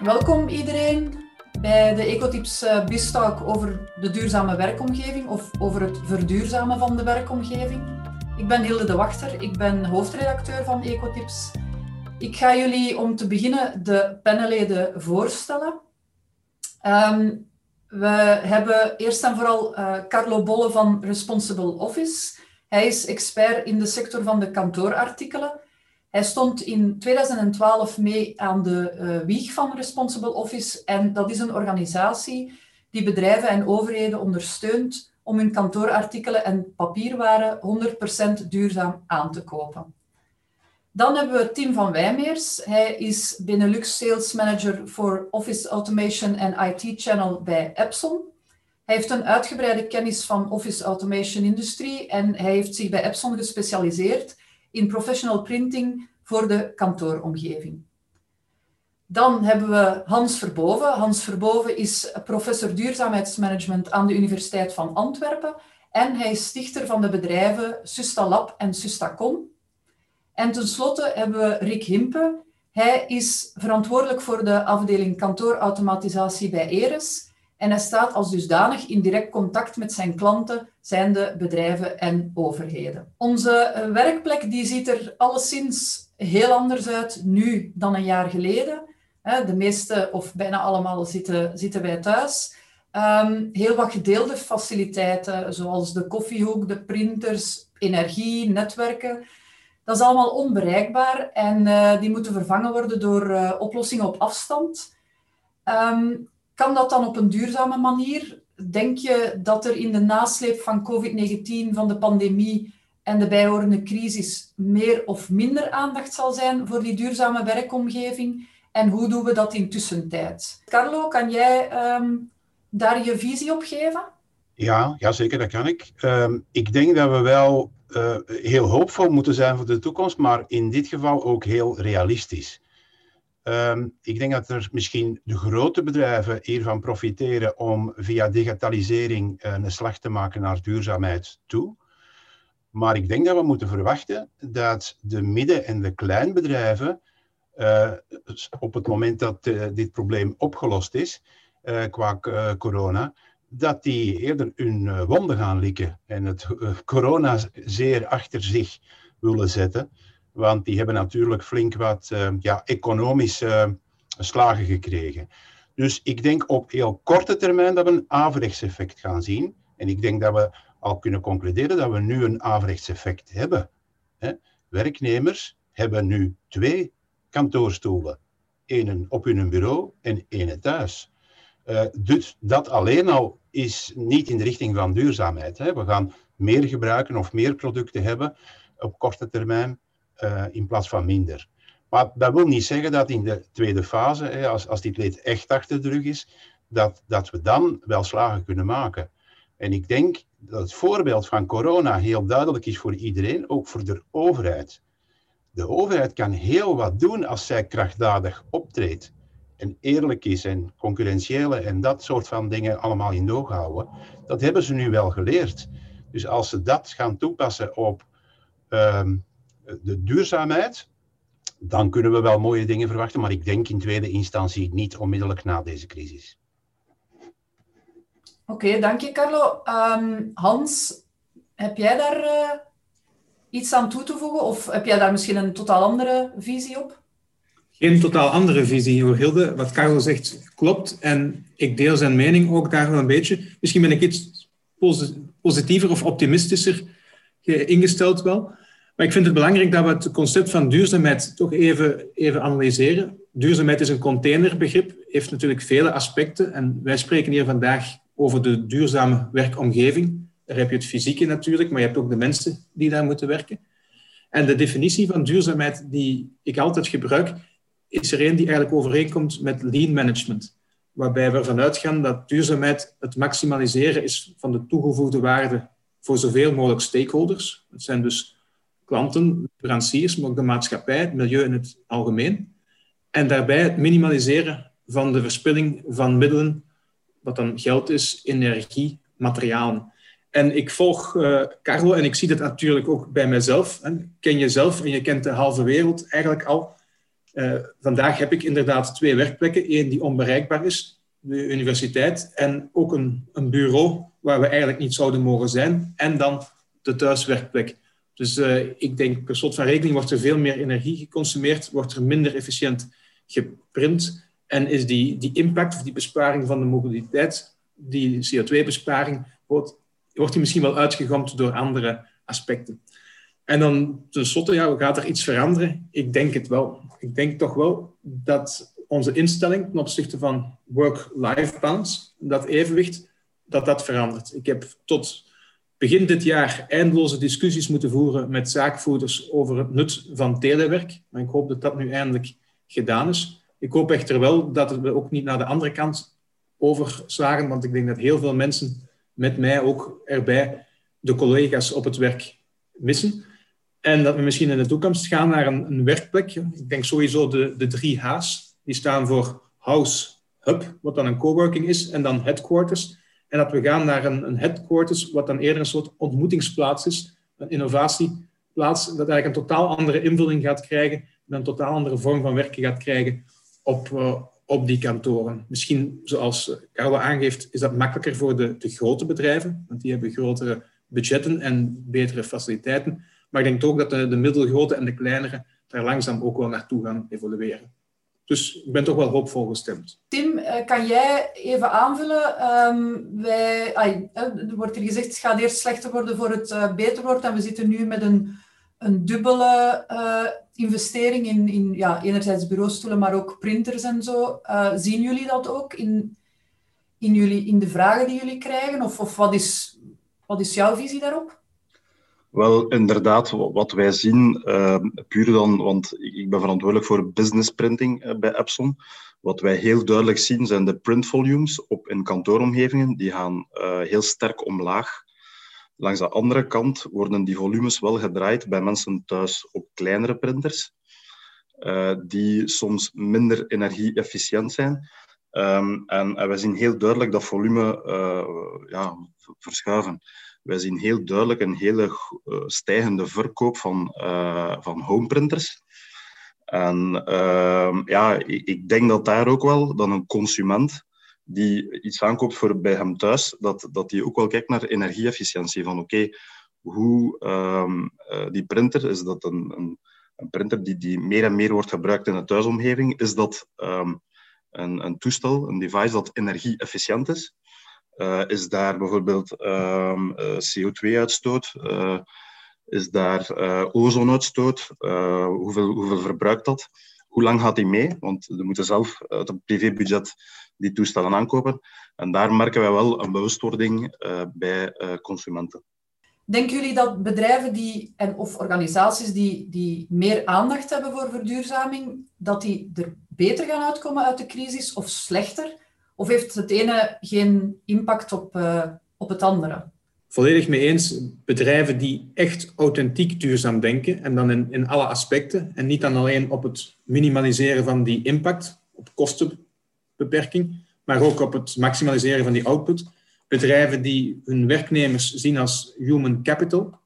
Welkom iedereen bij de Ecotips uh, Bistalk over de duurzame werkomgeving of over het verduurzamen van de werkomgeving. Ik ben Hilde de Wachter, ik ben hoofdredacteur van Ecotips. Ik ga jullie om te beginnen de panelleden voorstellen. Ehm, we hebben eerst en vooral uh, Carlo Bolle van Responsible Office. Hij is expert in de sector van de kantoorartikelen hij stond in 2012 mee aan de uh, wieg van Responsible Office en dat is een organisatie die bedrijven en overheden ondersteunt om hun kantoorartikelen en papierwaren 100% duurzaam aan te kopen. Dan hebben we Tim van Wijmeers. Hij is Benelux Sales Manager voor Office Automation en IT Channel bij Epson. Hij heeft een uitgebreide kennis van Office Automation Industrie en hij heeft zich bij Epson gespecialiseerd in professional printing voor de kantooromgeving. Dan hebben we Hans Verboven. Hans Verboven is professor duurzaamheidsmanagement aan de Universiteit van Antwerpen en hij is stichter van de bedrijven Sustalab en Sustacon. En tenslotte hebben we Rick Himpe. Hij is verantwoordelijk voor de afdeling kantoorautomatisatie bij Eres en hij staat als dusdanig in direct contact met zijn klanten, zijnde bedrijven en overheden. Onze eh, werkplek die ziet er alleszins heel anders uit nu dan een jaar geleden. De meeste of bijna allemaal zitten, zitten wij thuis. Ehm, heel wat gedeelde faciliteiten, zoals de koffiehoek, de printers, energie, netwerken. Dat is allemaal onbereikbaar en uh, die moeten vervangen worden door uh, oplossingen op afstand. Um, kan dat dan op een duurzame manier? Denk je dat er in de nasleep van COVID-19, van de pandemie en de bijhorende crisis meer of minder aandacht zal zijn voor die duurzame werkomgeving? En hoe doen we dat in tussentijd? Carlo, kan jij um, daar je visie op geven? Ja, ja zeker, dat kan ik. Um, ik denk dat we wel uh, heel hoopvol moeten zijn voor de toekomst, maar in dit geval ook heel realistisch. Um, ik denk dat er misschien de grote bedrijven hiervan profiteren om via digitalisering uh, een slag te maken naar duurzaamheid toe. Maar ik denk dat we moeten verwachten dat de midden- en de kleinbedrijven uh, op het moment dat uh, dit probleem opgelost is qua corona, dat die eerder hun wonden gaan likken en het corona zeer achter zich willen zetten. Want die hebben natuurlijk flink wat uh, ja, economische uh, slagen gekregen. Dus ik denk op heel korte termijn dat we een averechtseffect gaan zien. En ik denk dat we al kunnen concluderen dat we nu een averechtseffect hebben. Werknemers hebben nu twee kantoorstoelen. Eén op hun bureau en één thuis. Uh, dus dat alleen al is niet in de richting van duurzaamheid. Hè? We gaan meer gebruiken of meer producten hebben op korte termijn uh, in plaats van minder. Maar dat wil niet zeggen dat in de tweede fase, hè, als, als dit leed echt achter de rug is, dat, dat we dan wel slagen kunnen maken. En ik denk dat het voorbeeld van corona heel duidelijk is voor iedereen, ook voor de overheid. De overheid kan heel wat doen als zij krachtdadig optreedt en eerlijk is en concurrentiële en dat soort van dingen allemaal in oog houden. Dat hebben ze nu wel geleerd. Dus als ze dat gaan toepassen op um, de duurzaamheid, dan kunnen we wel mooie dingen verwachten, maar ik denk in tweede instantie niet onmiddellijk na deze crisis. Oké, okay, dank je Carlo. Um, Hans, heb jij daar uh, iets aan toe te voegen of heb jij daar misschien een totaal andere visie op? Geen totaal andere visie hoor, Hilde. Wat Carlo zegt klopt en ik deel zijn mening ook daar wel een beetje. Misschien ben ik iets positiever of optimistischer ingesteld wel. Maar ik vind het belangrijk dat we het concept van duurzaamheid toch even, even analyseren. Duurzaamheid is een containerbegrip, heeft natuurlijk vele aspecten. En wij spreken hier vandaag over de duurzame werkomgeving. Daar heb je het fysieke natuurlijk, maar je hebt ook de mensen die daar moeten werken. En de definitie van duurzaamheid die ik altijd gebruik, is er een die eigenlijk overeenkomt met lean management. Waarbij we ervan uitgaan dat duurzaamheid het maximaliseren is van de toegevoegde waarde voor zoveel mogelijk stakeholders. Dat zijn dus klanten, leveranciers, maar ook de maatschappij, het milieu in het algemeen. En daarbij het minimaliseren van de verspilling van middelen, wat dan geld is, energie, materialen. En ik volg uh, Carlo en ik zie dat natuurlijk ook bij mezelf. Hè. Ken jezelf en je kent de halve wereld eigenlijk al. vandaag heb ik inderdaad twee werkplekken. één die onbereikbaar is, de universiteit, en ook een, een bureau waar we eigenlijk niet zouden mogen zijn. En dan de thuiswerkplek. Dus uh, ik denk, per slot van rekening wordt er veel meer energie geconsumeerd, wordt er minder efficiënt geprint en is die, die impact of die besparing van de mobiliteit, die CO2-besparing, wordt, wordt die misschien wel uitgegamd door andere aspecten. En dan tenslotte, ja, gaat er iets veranderen? Ik denk het wel. Ik denk toch wel dat onze instelling ten opzichte van work-life balance, dat evenwicht, dat dat verandert. Ik heb tot begin dit jaar eindeloze discussies moeten voeren met zaakvoerders over het nut van telewerk. Maar ik hoop dat dat nu eindelijk gedaan is. Ik hoop echter wel dat we ook niet naar de andere kant overslagen, want ik denk dat heel veel mensen met mij ook erbij de collega's op het werk missen. En dat we misschien in de toekomst gaan naar een, een werkplek. Ik denk sowieso de, de drie H's. Die staan voor House, Hub, wat dan een coworking is, en dan Headquarters. En dat we gaan naar een, een headquarters, wat dan eerder een soort ontmoetingsplaats is, een innovatieplaats, dat eigenlijk een totaal andere invulling gaat krijgen, een totaal andere vorm van werken gaat krijgen op, uh, op die kantoren. Misschien, zoals Carlo aangeeft, is dat makkelijker voor de, de grote bedrijven, want die hebben grotere budgetten en betere faciliteiten. Maar ik denk ook dat de, de middelgrote en de kleinere daar langzaam ook wel naartoe gaan evolueren. Dus ik ben toch wel hoopvol gestemd. Tim, eh, kan jij even aanvullen? Um, wij, er wordt hier gezegd, het gaat eerst slechter worden voor het uh, beter wordt. En we zitten nu met een, een dubbele investering in, in ja, enerzijds bureaustoelen, maar ook printers en zo. zien jullie dat ook in, in, jullie, in de vragen die jullie krijgen? Of, of wat, is, wat is jouw visie daarop? Wel, inderdaad, wat wij zien, uh, puur dan, want ik ben verantwoordelijk voor business printing uh, bij Epson. Wat wij heel duidelijk zien zijn de print volumes op, in kantooromgevingen, die gaan uh, heel sterk omlaag. Langs de andere kant worden die volumes wel gedraaid bij mensen thuis op kleinere printers, die soms minder energie-efficiënt zijn. En, en wij zien heel duidelijk dat volume ja, verschuiven wij zien heel duidelijk een hele uh, stijgende verkoop van, uh, van homeprinters. En uh, ja, ik, denk dat daar ook wel dan een consument die iets aankoopt voor bij hem thuis, dat, dat die ook wel kijkt naar energieefficiëntie. Van oké, hoe um, die printer, is dat een, een, printer die, die meer en meer wordt gebruikt in de thuisomgeving, is dat um, een, een toestel, een device dat energie-efficiënt is? Uh, is daar bijvoorbeeld um, uh, CO2-uitstoot? Uh, is daar ozonuitstoot? hoeveel, hoeveel verbruikt dat? Hoe lang gaat die mee? Want we moeten zelf uit een privébudget die toestellen aankopen. En daar merken wij wel een bewustwording bij consumenten. Denken jullie dat bedrijven die, en, of organisaties die, die meer aandacht hebben voor verduurzaming, dat die er beter gaan uitkomen uit de crisis of slechter? Of heeft het ene geen impact op, uh, op het andere? Volledig mee eens. Bedrijven die echt authentiek duurzaam denken en dan in, in alle aspecten en niet dan alleen op het minimaliseren van die impact, op kostenbeperking, maar ook op het maximaliseren van die output. Bedrijven die hun werknemers zien als human capital,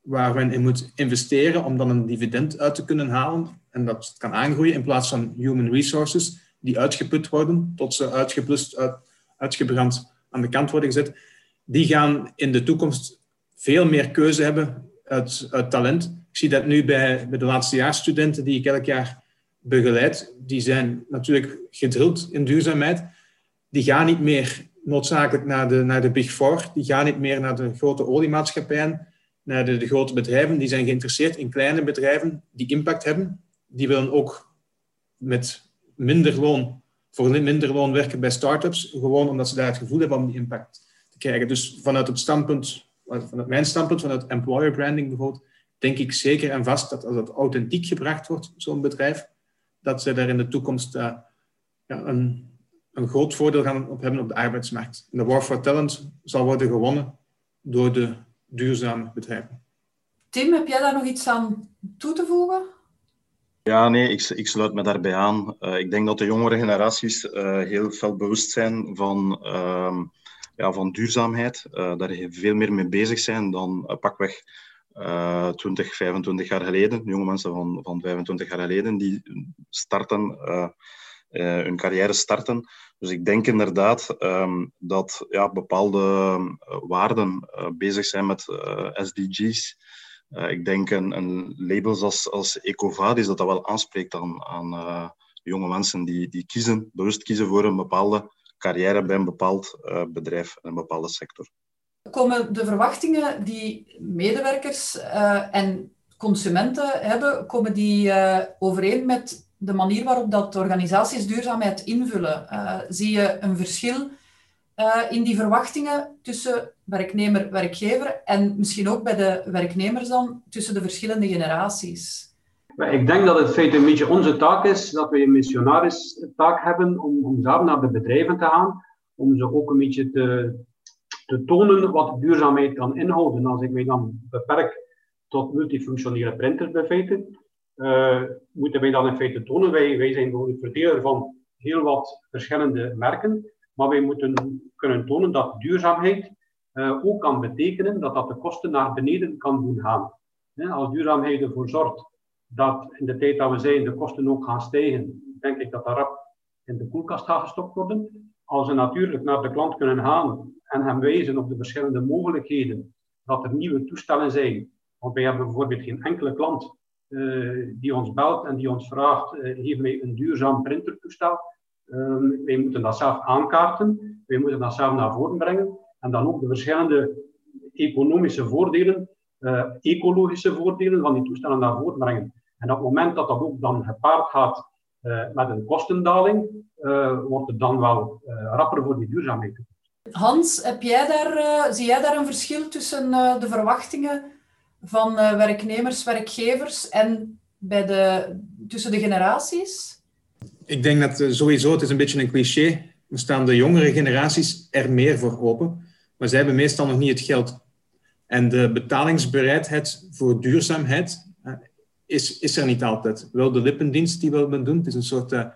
waar men in moet investeren om dan een dividend uit te kunnen halen en dat kan aangroeien in plaats van human resources die uitgeput worden tot ze uitgeblust, uit, uitgebrand aan de kant worden gezet, die gaan in de toekomst veel meer keuze hebben uit, uit talent. Ik zie dat nu bij, bij de laatstejaarsstudenten die ik elk jaar begeleid. Die zijn natuurlijk gedrild in duurzaamheid. Die gaan niet meer noodzakelijk naar de, naar de Big Four. Die gaan niet meer naar de grote oliemaatschappijen, naar de, de grote bedrijven. Die zijn geïnteresseerd in kleine bedrijven die impact hebben. Die willen ook met minder loon, voor minder loon werken bij start-ups, gewoon omdat ze daar het gevoel hebben om die impact te krijgen. Dus vanuit het standpunt, vanuit mijn standpunt, vanuit employer branding bijvoorbeeld, denk ik zeker en vast dat als dat authentiek gebracht wordt, zo'n bedrijf, dat ze daar in de toekomst uh, ja, een, een groot voordeel gaan op hebben op de arbeidsmarkt. de war for talent zal worden gewonnen door de duurzame bedrijven. Tim, heb jij daar nog iets aan toe te voegen? Ja, nee, ik, ik sluit me daarbij aan. Uh, ik denk dat de jongere generaties uh, heel veel bewust zijn van, uh, ja, van duurzaamheid. Uh, daar veel meer mee bezig zijn dan pakweg 20, 25 jaar geleden, jonge mensen van, van 25 jaar geleden, die starten, hun carrière starten. Dus ik denk inderdaad um, dat ja, bepaalde waarden bezig zijn met SDG's. Ik denk een, een labels als, als Ecovadis dat dat wel aanspreekt aan, aan jonge mensen die, die kiezen, bewust kiezen voor een bepaalde carrière bij een bepaald uh, bedrijf, een bepaalde sector. Komen de verwachtingen die medewerkers en consumenten hebben, komen die overeen met de manier waarop dat organisaties duurzaamheid invullen? zie je een verschil in die verwachtingen tussen werknemer, werkgever en misschien ook bij de werknemers dan tussen de verschillende generaties? Ik denk dat het feit een beetje onze taak is, dat we een missionaris taak hebben om, om daar naar de bedrijven te gaan, om ze ook een beetje te, te tonen wat duurzaamheid kan inhouden. Als ik mij dan beperk tot multifunctionele printers bij feite, uh, moeten wij dan in feite tonen, wij, wij zijn de verdeler van heel wat verschillende merken, maar wij moeten kunnen tonen dat duurzaamheid uh, ook kan betekenen dat dat de kosten naar beneden kan doen gaan. als duurzaamheid ervoor zorgt dat in de tijd dat we zijn de kosten ook gaan stijgen, denk ik dat dat rap in de koelkast gaat gestopt worden. Als we natuurlijk naar de klant kunnen gaan en hem wijzen op de verschillende mogelijkheden, dat er nieuwe toestellen zijn. Want wij hebben bijvoorbeeld geen enkele klant uh, die ons belt en die ons vraagt, uh, geef mij een duurzaam printertoestel. Uh, wij moeten dat zelf aankaarten, wij moeten dat zelf naar voren brengen en dan ook de verschillende economische voordelen uh, ecologische voordelen van die toestellen naar voren brengen. En op het moment dat dat ook dan gepaard gaat uh, met een kostendaling, uh, wordt het dan wel rapper voor die duurzaamheid. Hans, daar, zie jij daar een verschil tussen de verwachtingen van werknemers, werkgevers en bij de, tussen de generaties? Ik denk dat sowieso, het is een beetje een cliché, we staan de jongere generaties er meer voor open, maar zij hebben meestal nog niet het geld en de betalingsbereidheid voor duurzaamheid uh, is, is er niet altijd. Wel de lippendienst die men doen. Het is een soort uh,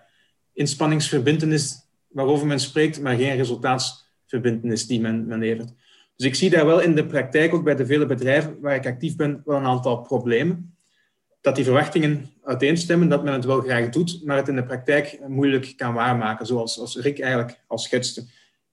inspanningsverbindenis waarover men spreekt, maar geen resultaatsverbindenis die men, men levert. Dus ik zie daar wel in de praktijk, ook bij de vele bedrijven waar ik actief ben, wel een aantal problemen. Dat die verwachtingen uiteenstemmen, dat men het wel graag doet, maar het in de praktijk moeilijk kan waarmaken, zoals als Rick eigenlijk al schetste.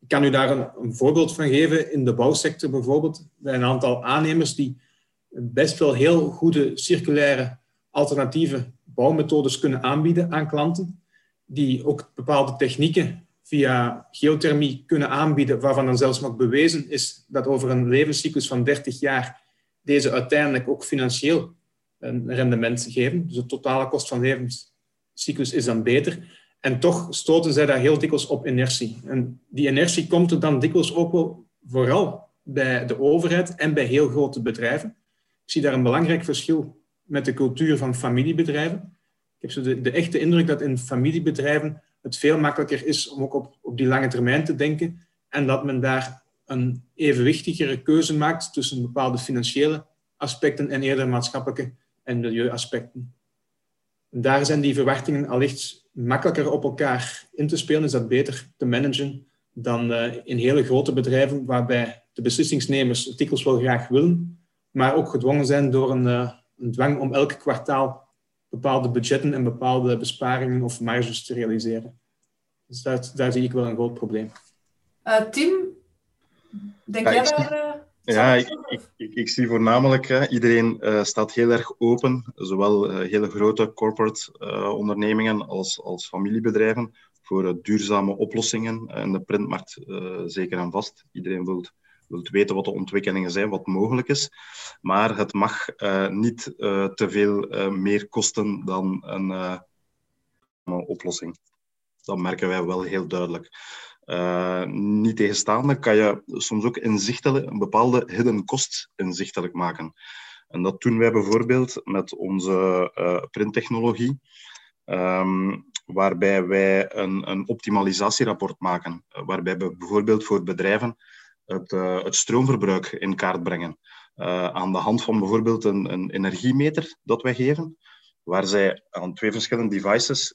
Ik kan u daar een, een, voorbeeld van geven. In de bouwsector bijvoorbeeld, bij een aantal aannemers die best wel heel goede circulaire alternatieve bouwmethodes kunnen aanbieden aan klanten, die ook bepaalde technieken via geothermie kunnen aanbieden, waarvan dan zelfs nog bewezen is dat over een levenscyclus van 30 jaar deze uiteindelijk ook financieel een rendement geven. Dus de totale kost van levenscyclus is dan beter. En toch stoten zij daar heel dikwijls op inertie. En die inertie komt er dan dikwijls ook wel vooral bij de overheid en bij heel grote bedrijven. Ik zie daar een belangrijk verschil met de cultuur van familiebedrijven. Ik heb zo de, de echte indruk dat in familiebedrijven het veel makkelijker is om ook op, op die lange termijn te denken en dat men daar een evenwichtigere keuze maakt tussen bepaalde financiële aspecten en eerder maatschappelijke en milieuaspecten. En daar zijn die verwachtingen allicht makkelijker op elkaar in te spelen, is dat beter te managen dan uh, in hele grote bedrijven waarbij de beslissingsnemers het dikwijls wel graag willen, maar ook gedwongen zijn door een, uh, een, dwang om elk kwartaal bepaalde budgetten en bepaalde besparingen of marges te realiseren. Dus daar, daar zie ik wel een groot probleem. Uh, Tim, denk ja, jij daar... Ja, ik, ik, ik, zie voornamelijk, hè, iedereen uh, staat heel erg open, zowel uh, hele grote corporate uh, ondernemingen als, als familiebedrijven, voor duurzame oplossingen in de printmarkt zeker en vast. Iedereen wil, wil weten wat de ontwikkelingen zijn, wat mogelijk is, maar het mag niet te veel meer kosten dan een oplossing. Dat merken wij wel heel duidelijk. Uh, niet tegenstaande kan je soms ook inzichtelijk, een bepaalde hidden cost inzichtelijk maken. En dat doen wij bijvoorbeeld met onze uh, printtechnologie, um, waarbij wij een, een optimalisatierapport maken, uh, waarbij we bijvoorbeeld voor bedrijven het, het stroomverbruik in kaart brengen. aan de hand van bijvoorbeeld een, een energiemeter dat wij geven, waar zij aan twee verschillende devices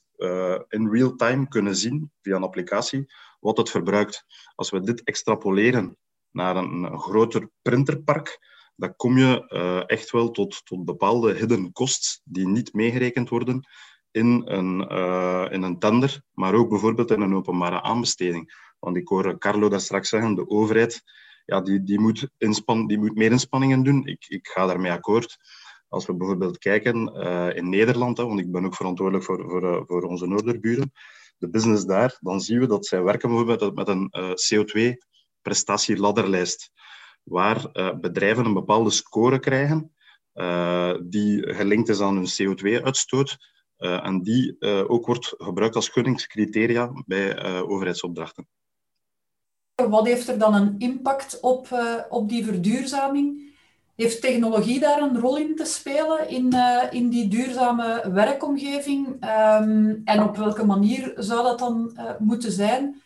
in real time kunnen zien via een applicatie wat het verbruikt. Als we dit extrapoleren naar een, groter printerpark, dan kom je uh, echt wel tot, tot bepaalde hidden costs die niet meegerekend worden in een, uh, in een tender, maar ook bijvoorbeeld in een openbare aanbesteding. Want ik hoor Carlo daar straks zeggen, de overheid ja, die, die, moet inspan die moet meer inspanningen doen. Ik, ik ga daarmee akkoord. Als we bijvoorbeeld kijken uh, in Nederland, hè, want ik ben ook verantwoordelijk voor, voor, voor onze Noorderburen, de business daar, dan zien we dat zij werken bijvoorbeeld met een uh, CO2-prestatieladderlijst, waar bedrijven een bepaalde score krijgen die gelinkt is aan hun CO2-uitstoot en die ook wordt gebruikt als gunningscriteria bij overheidsopdrachten. Wat heeft er dan een impact op, op die verduurzaming? Heeft technologie daar een rol in te spelen in, uh, in die duurzame werkomgeving? Um, en op welke manier zou dat dan uh, moeten zijn?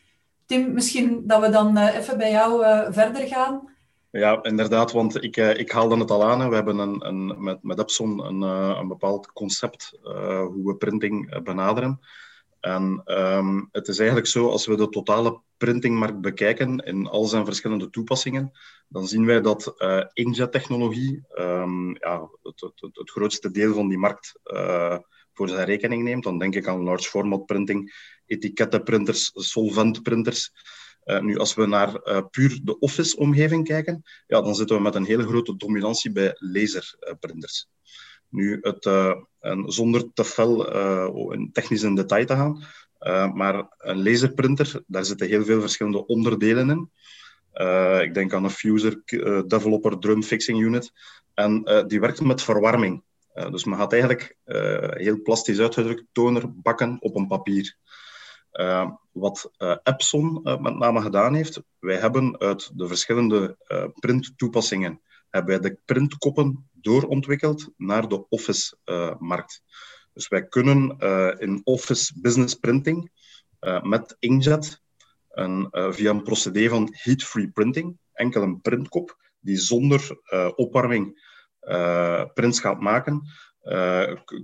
Tim, misschien dat we dan even bij jou verder gaan. Ja, inderdaad, want ik, ik haalde het al aan. We hebben een, een, met, met Epson een, een bepaald concept hoe we printing benaderen. En um, het is eigenlijk zo, als we de totale printingmarkt bekijken in al zijn verschillende toepassingen, dan zien wij dat uh, inkjet-technologie um, ja, het, het, het, grootste deel van die markt uh, voor zijn rekening neemt. Dan denk ik aan large format printing, etikettenprinters, solventprinters. Uh, nu, als we naar puur de office-omgeving kijken, ja, dan zitten we met een hele grote dominantie bij laserprinters. Nu, het, uh, en zonder te fel uh, technisch in detail te gaan, uh, maar een laserprinter, daar zitten heel veel verschillende onderdelen in. ik denk aan een fuser, developer, drum fixing unit. En die werkt met verwarming. dus men gaat eigenlijk heel plastisch uitgedrukt toner bakken op een papier. wat Epson met name gedaan heeft, wij hebben uit de verschillende printtoepassingen hebben wij de printkoppen doorontwikkeld naar de Office-markt. Dus wij kunnen uh, in Office Business Printing uh, met inkjet een, uh, via een procedé van heat-free printing, enkel een printkop die zonder opwarming prints gaat maken,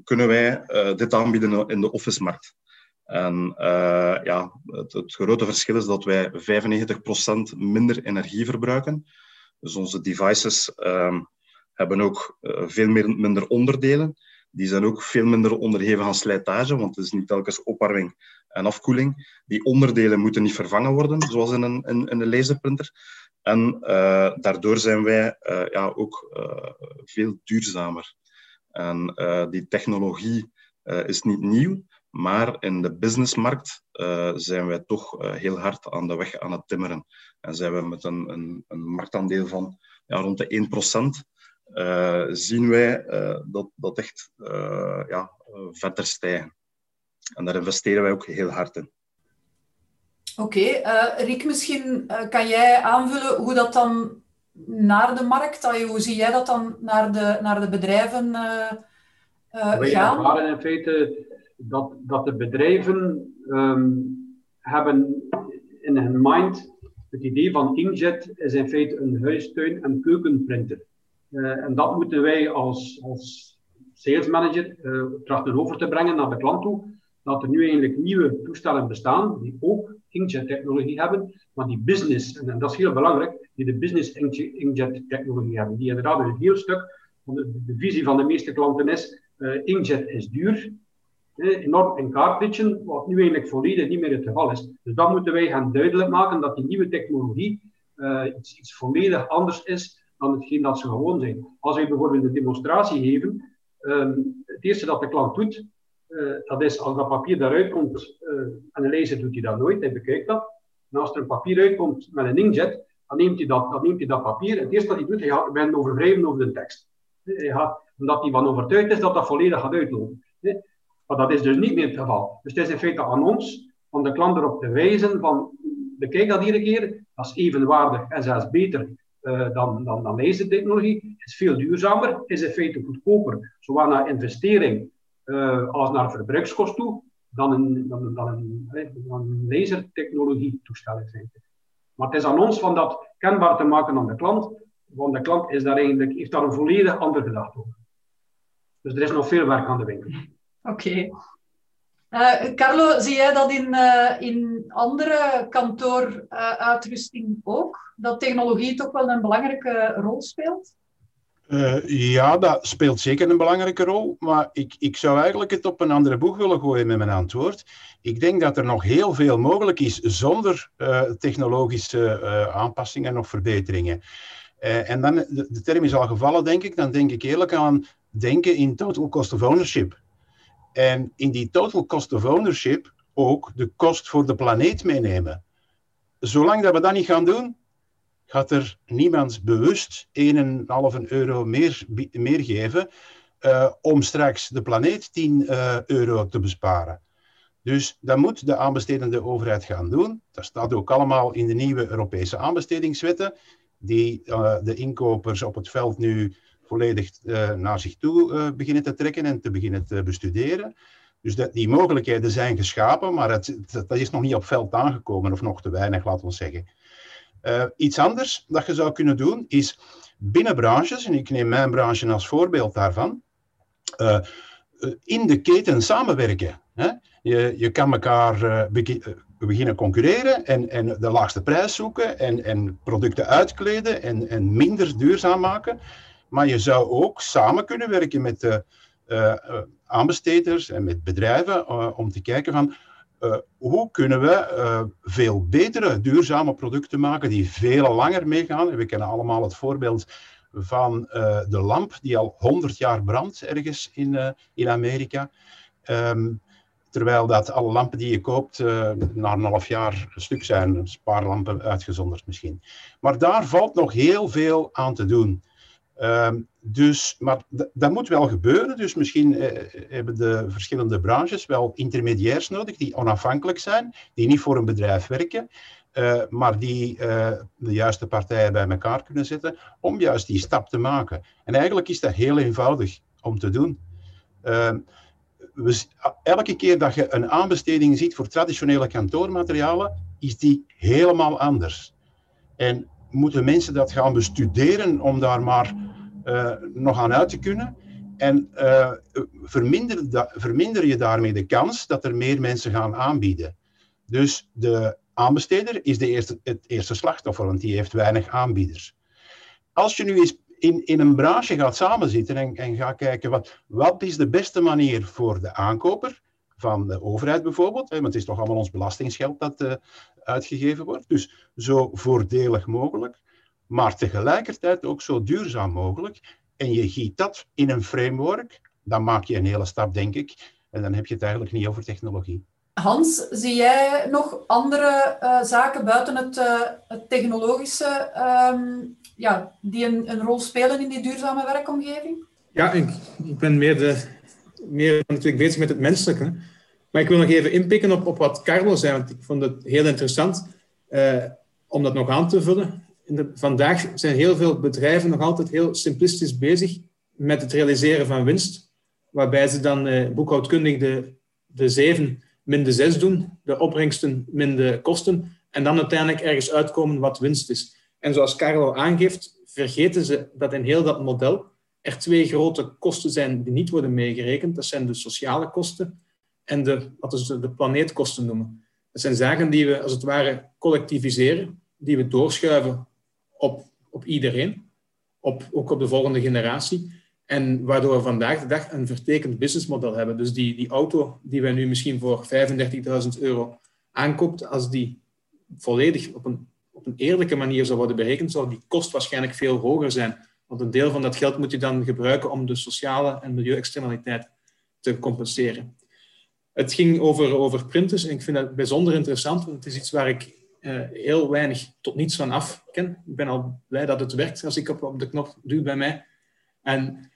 kunnen wij dit aanbieden in de Office-markt. En ja, het, grote verschil is dat wij 95% minder energie verbruiken. Dus onze devices um, hebben ook veel meer, minder onderdelen. Die zijn ook veel minder onderhevig aan slijtage, want het is niet telkens opwarming en afkoeling. Die onderdelen moeten niet vervangen worden, zoals in een, een laserprinter. En uh, daardoor zijn wij uh, ja, ook veel duurzamer. En die technologie is niet nieuw, maar in de businessmarkt zijn wij toch heel hard aan de weg aan het timmeren. En zijn we met een, een, een marktaandeel van ja, rond de 1%. Uh, zien wij uh, dat dat echt uh, ja, verder stijgen. En daar investeren wij ook heel hard in. Oké, okay. Riek, misschien kan jij aanvullen hoe dat dan naar de markt, hoe zie jij dat dan naar de, naar de bedrijven gaan? Wij ervaren in feite dat, dat de bedrijven um, hebben in hun mind het idee van inkjet is in feite een huistuin- en keukenprinter. Uh, en dat moeten wij als, als sales manager uh, trachten over te brengen naar de klant toe. Dat er nu eigenlijk nieuwe toestellen bestaan die ook inkjet-technologie hebben, maar die business, en, dat is heel belangrijk, die de business inkjet-technologie hebben. Die inderdaad een heel stuk, de, de visie van de meeste klanten is, uh, inkjet is duur, enorm in kaart pitchen, wat nu eigenlijk volledig niet meer het geval is. Dus dan moeten wij gaan duidelijk maken dat die nieuwe technologie iets, iets, volledig anders is dan hetgeen dat ze gewoon zijn. Als wij bijvoorbeeld een demonstratie geven, um, het eerste dat de klant doet, uh, dat is als dat papier daaruit komt, uh, en een lezer doet hij dat nooit, hij bekijkt dat. En als er een papier uitkomt met een inkjet, dan neemt hij dat, dan neemt hij dat papier. Het eerste dat hij doet, hij gaat bijna overwrijven over de tekst. Hij gaat, omdat hij van overtuigd is dat dat volledig gaat uitlopen. Maar dat is dus niet meer het geval. Dus het is in feite aan ons om de klant erop te wijzen van bekijk dat een keer, dat is evenwaardig en zelfs beter uh, dan, dan, dan lasertechnologie. Het is veel duurzamer, is in feite goedkoper, zowel naar investering uh, als naar verbruikskost toe, dan een, dan, dan een, dan een lasertechnologie toestel. Maar het is aan ons van dat kenbaar te maken aan de klant, want de klant is daar eigenlijk, heeft daar een volledig andere gedachte over. Dus er is nog veel werk aan de winkel. Oké. Eh, Carlo, zie jij dat in, uh, in andere kantooruitrusting ook? Dat technologie toch wel een belangrijke rol speelt? Ja, dat speelt zeker een belangrijke rol, maar ik, ik zou eigenlijk het op een andere boeg willen gooien met mijn antwoord. Ik denk dat er nog heel veel mogelijk is zonder technologische aanpassingen of verbeteringen. en dan, de, term is al gevallen, denk ik, dan denk ik eerlijk aan denken in total cost of ownership. En in die total cost of ownership ook de kost voor de planeet meenemen. Zolang dat we dat niet gaan doen, gaat er niemand bewust 1,5 euro meer, meer geven uh, om straks de planeet 10 uh, eh, euro te besparen. Dus dat moet de aanbestedende overheid gaan doen. Dat staat ook allemaal in de nieuwe Europese aanbestedingswetten, die uh, de inkopers op het veld nu volledig naar zich toe beginnen te trekken en te beginnen te bestuderen. Dus die mogelijkheden zijn geschapen, maar het, dat is nog niet op veld aangekomen, of nog te weinig, laten we zeggen. Uh, iets anders dat je zou kunnen doen is binnen branches, en ik neem mijn branche als voorbeeld daarvan, in de keten samenwerken. Hè? Je, je kan elkaar uh, beginnen concurreren en, en de laagste prijs zoeken en, en producten uitkleden en, en minder duurzaam maken. Maar je zou ook samen kunnen werken met de aanbesteders en met bedrijven om te kijken van hoe kunnen we veel betere duurzame producten maken die veel langer meegaan? We kennen allemaal het voorbeeld van de lamp die al 100 jaar brandt ergens in, in Amerika. Um, terwijl dat alle lampen die je koopt na een half jaar stuk zijn, spaarlampen uitgezonderd misschien. Maar daar valt nog heel veel aan te doen. Um, dus, maar dat moet wel gebeuren. Dus misschien eh, hebben de verschillende branches wel intermediairs nodig die onafhankelijk zijn, die niet voor een bedrijf werken, uh, maar die uh, de juiste partijen bij elkaar kunnen zetten om juist die stap te maken. En eigenlijk is dat heel eenvoudig om te doen. Ehm, elke keer dat je een aanbesteding ziet voor traditionele kantoormaterialen, is die helemaal anders. En moeten mensen dat gaan bestuderen om daar maar uh, nog aan uit te kunnen. En uh, verminder, verminder je daarmee de kans dat er meer mensen gaan aanbieden. Dus de aanbesteder is de eerste, het eerste slachtoffer, want die heeft weinig aanbieders. Als je nu eens in, in een branche gaat samenzitten en, en gaat kijken wat, wat is de beste manier voor de aankoper, van de overheid bijvoorbeeld, hè, want het is toch allemaal ons belastingsgeld dat uh, uitgegeven wordt, dus zo voordelig mogelijk maar tegelijkertijd ook zo duurzaam mogelijk. En je giet dat in een framework, dan maak je een hele stap, denk ik. En dan heb je het eigenlijk niet over technologie. Hans, zie jij nog andere uh, zaken buiten het, uh, het technologische um, ja, die een, een, rol spelen in die duurzame werkomgeving? Ja, ik, ik ben meer, de, meer natuurlijk bezig met het menselijke. Maar ik wil nog even inpikken op, op wat Carlo zei, want ik vond het heel interessant uh, om dat nog aan te vullen vandaag zijn heel veel bedrijven nog altijd heel simplistisch bezig met het realiseren van winst, waarbij ze dan eh, boekhoudkundig de, de 7 min de 6 doen, de opbrengsten min de kosten, en dan uiteindelijk ergens uitkomen wat winst is. En zoals Carlo aangeeft, vergeten ze dat in heel dat model er twee grote kosten zijn die niet worden meegerekend. Dat zijn de sociale kosten en de, wat we de planeetkosten noemen. Dat zijn zaken die we als het ware collectiviseren, die we doorschuiven op, op iedereen, op, ook op de volgende generatie. En waardoor we vandaag de dag een vertekend businessmodel hebben. Dus die, die auto die wij nu misschien voor 35.000 euro aankoopt, als die volledig op een, op een eerlijke manier zou worden berekend, zou die kost waarschijnlijk veel hoger zijn. Want een deel van dat geld moet je dan gebruiken om de sociale en milieuexternaliteit te compenseren. Het ging over, over printers en ik vind dat bijzonder interessant, want het is iets waar ik uh, heel weinig tot niets van af ken. Ik ben al blij dat het werkt als ik op, op de knop duw bij mij. En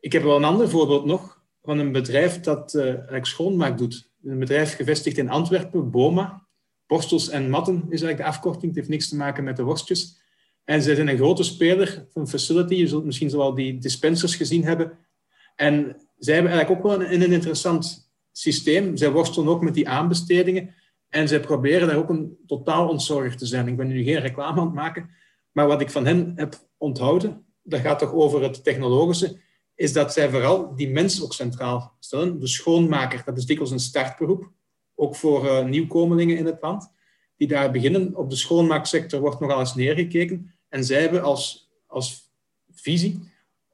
ik heb wel een ander voorbeeld nog van een bedrijf dat uh, schoonmaak doet. Een bedrijf gevestigd in Antwerpen, Boma. Borstels en matten is eigenlijk de afkorting. Het heeft niks te maken met de worstjes. En ze zijn een grote speler van Facility. Je zult misschien zoal die dispensers gezien hebben. En zij hebben eigenlijk ook wel een, een interessant systeem. Zij worstelen ook met die aanbestedingen. En zij proberen daar ook een totaal ontzorgd te zijn. Ik ben nu geen reclame aan het maken, maar wat ik van hen heb onthouden, dat gaat toch over het technologische, is dat zij vooral die mens ook centraal stellen. De schoonmaker, dat is dikwijls een startberoep, ook voor uh, nieuwkomelingen in het land, die daar beginnen. Op de schoonmaaksector wordt nogal eens neergekeken. En zij hebben als, als visie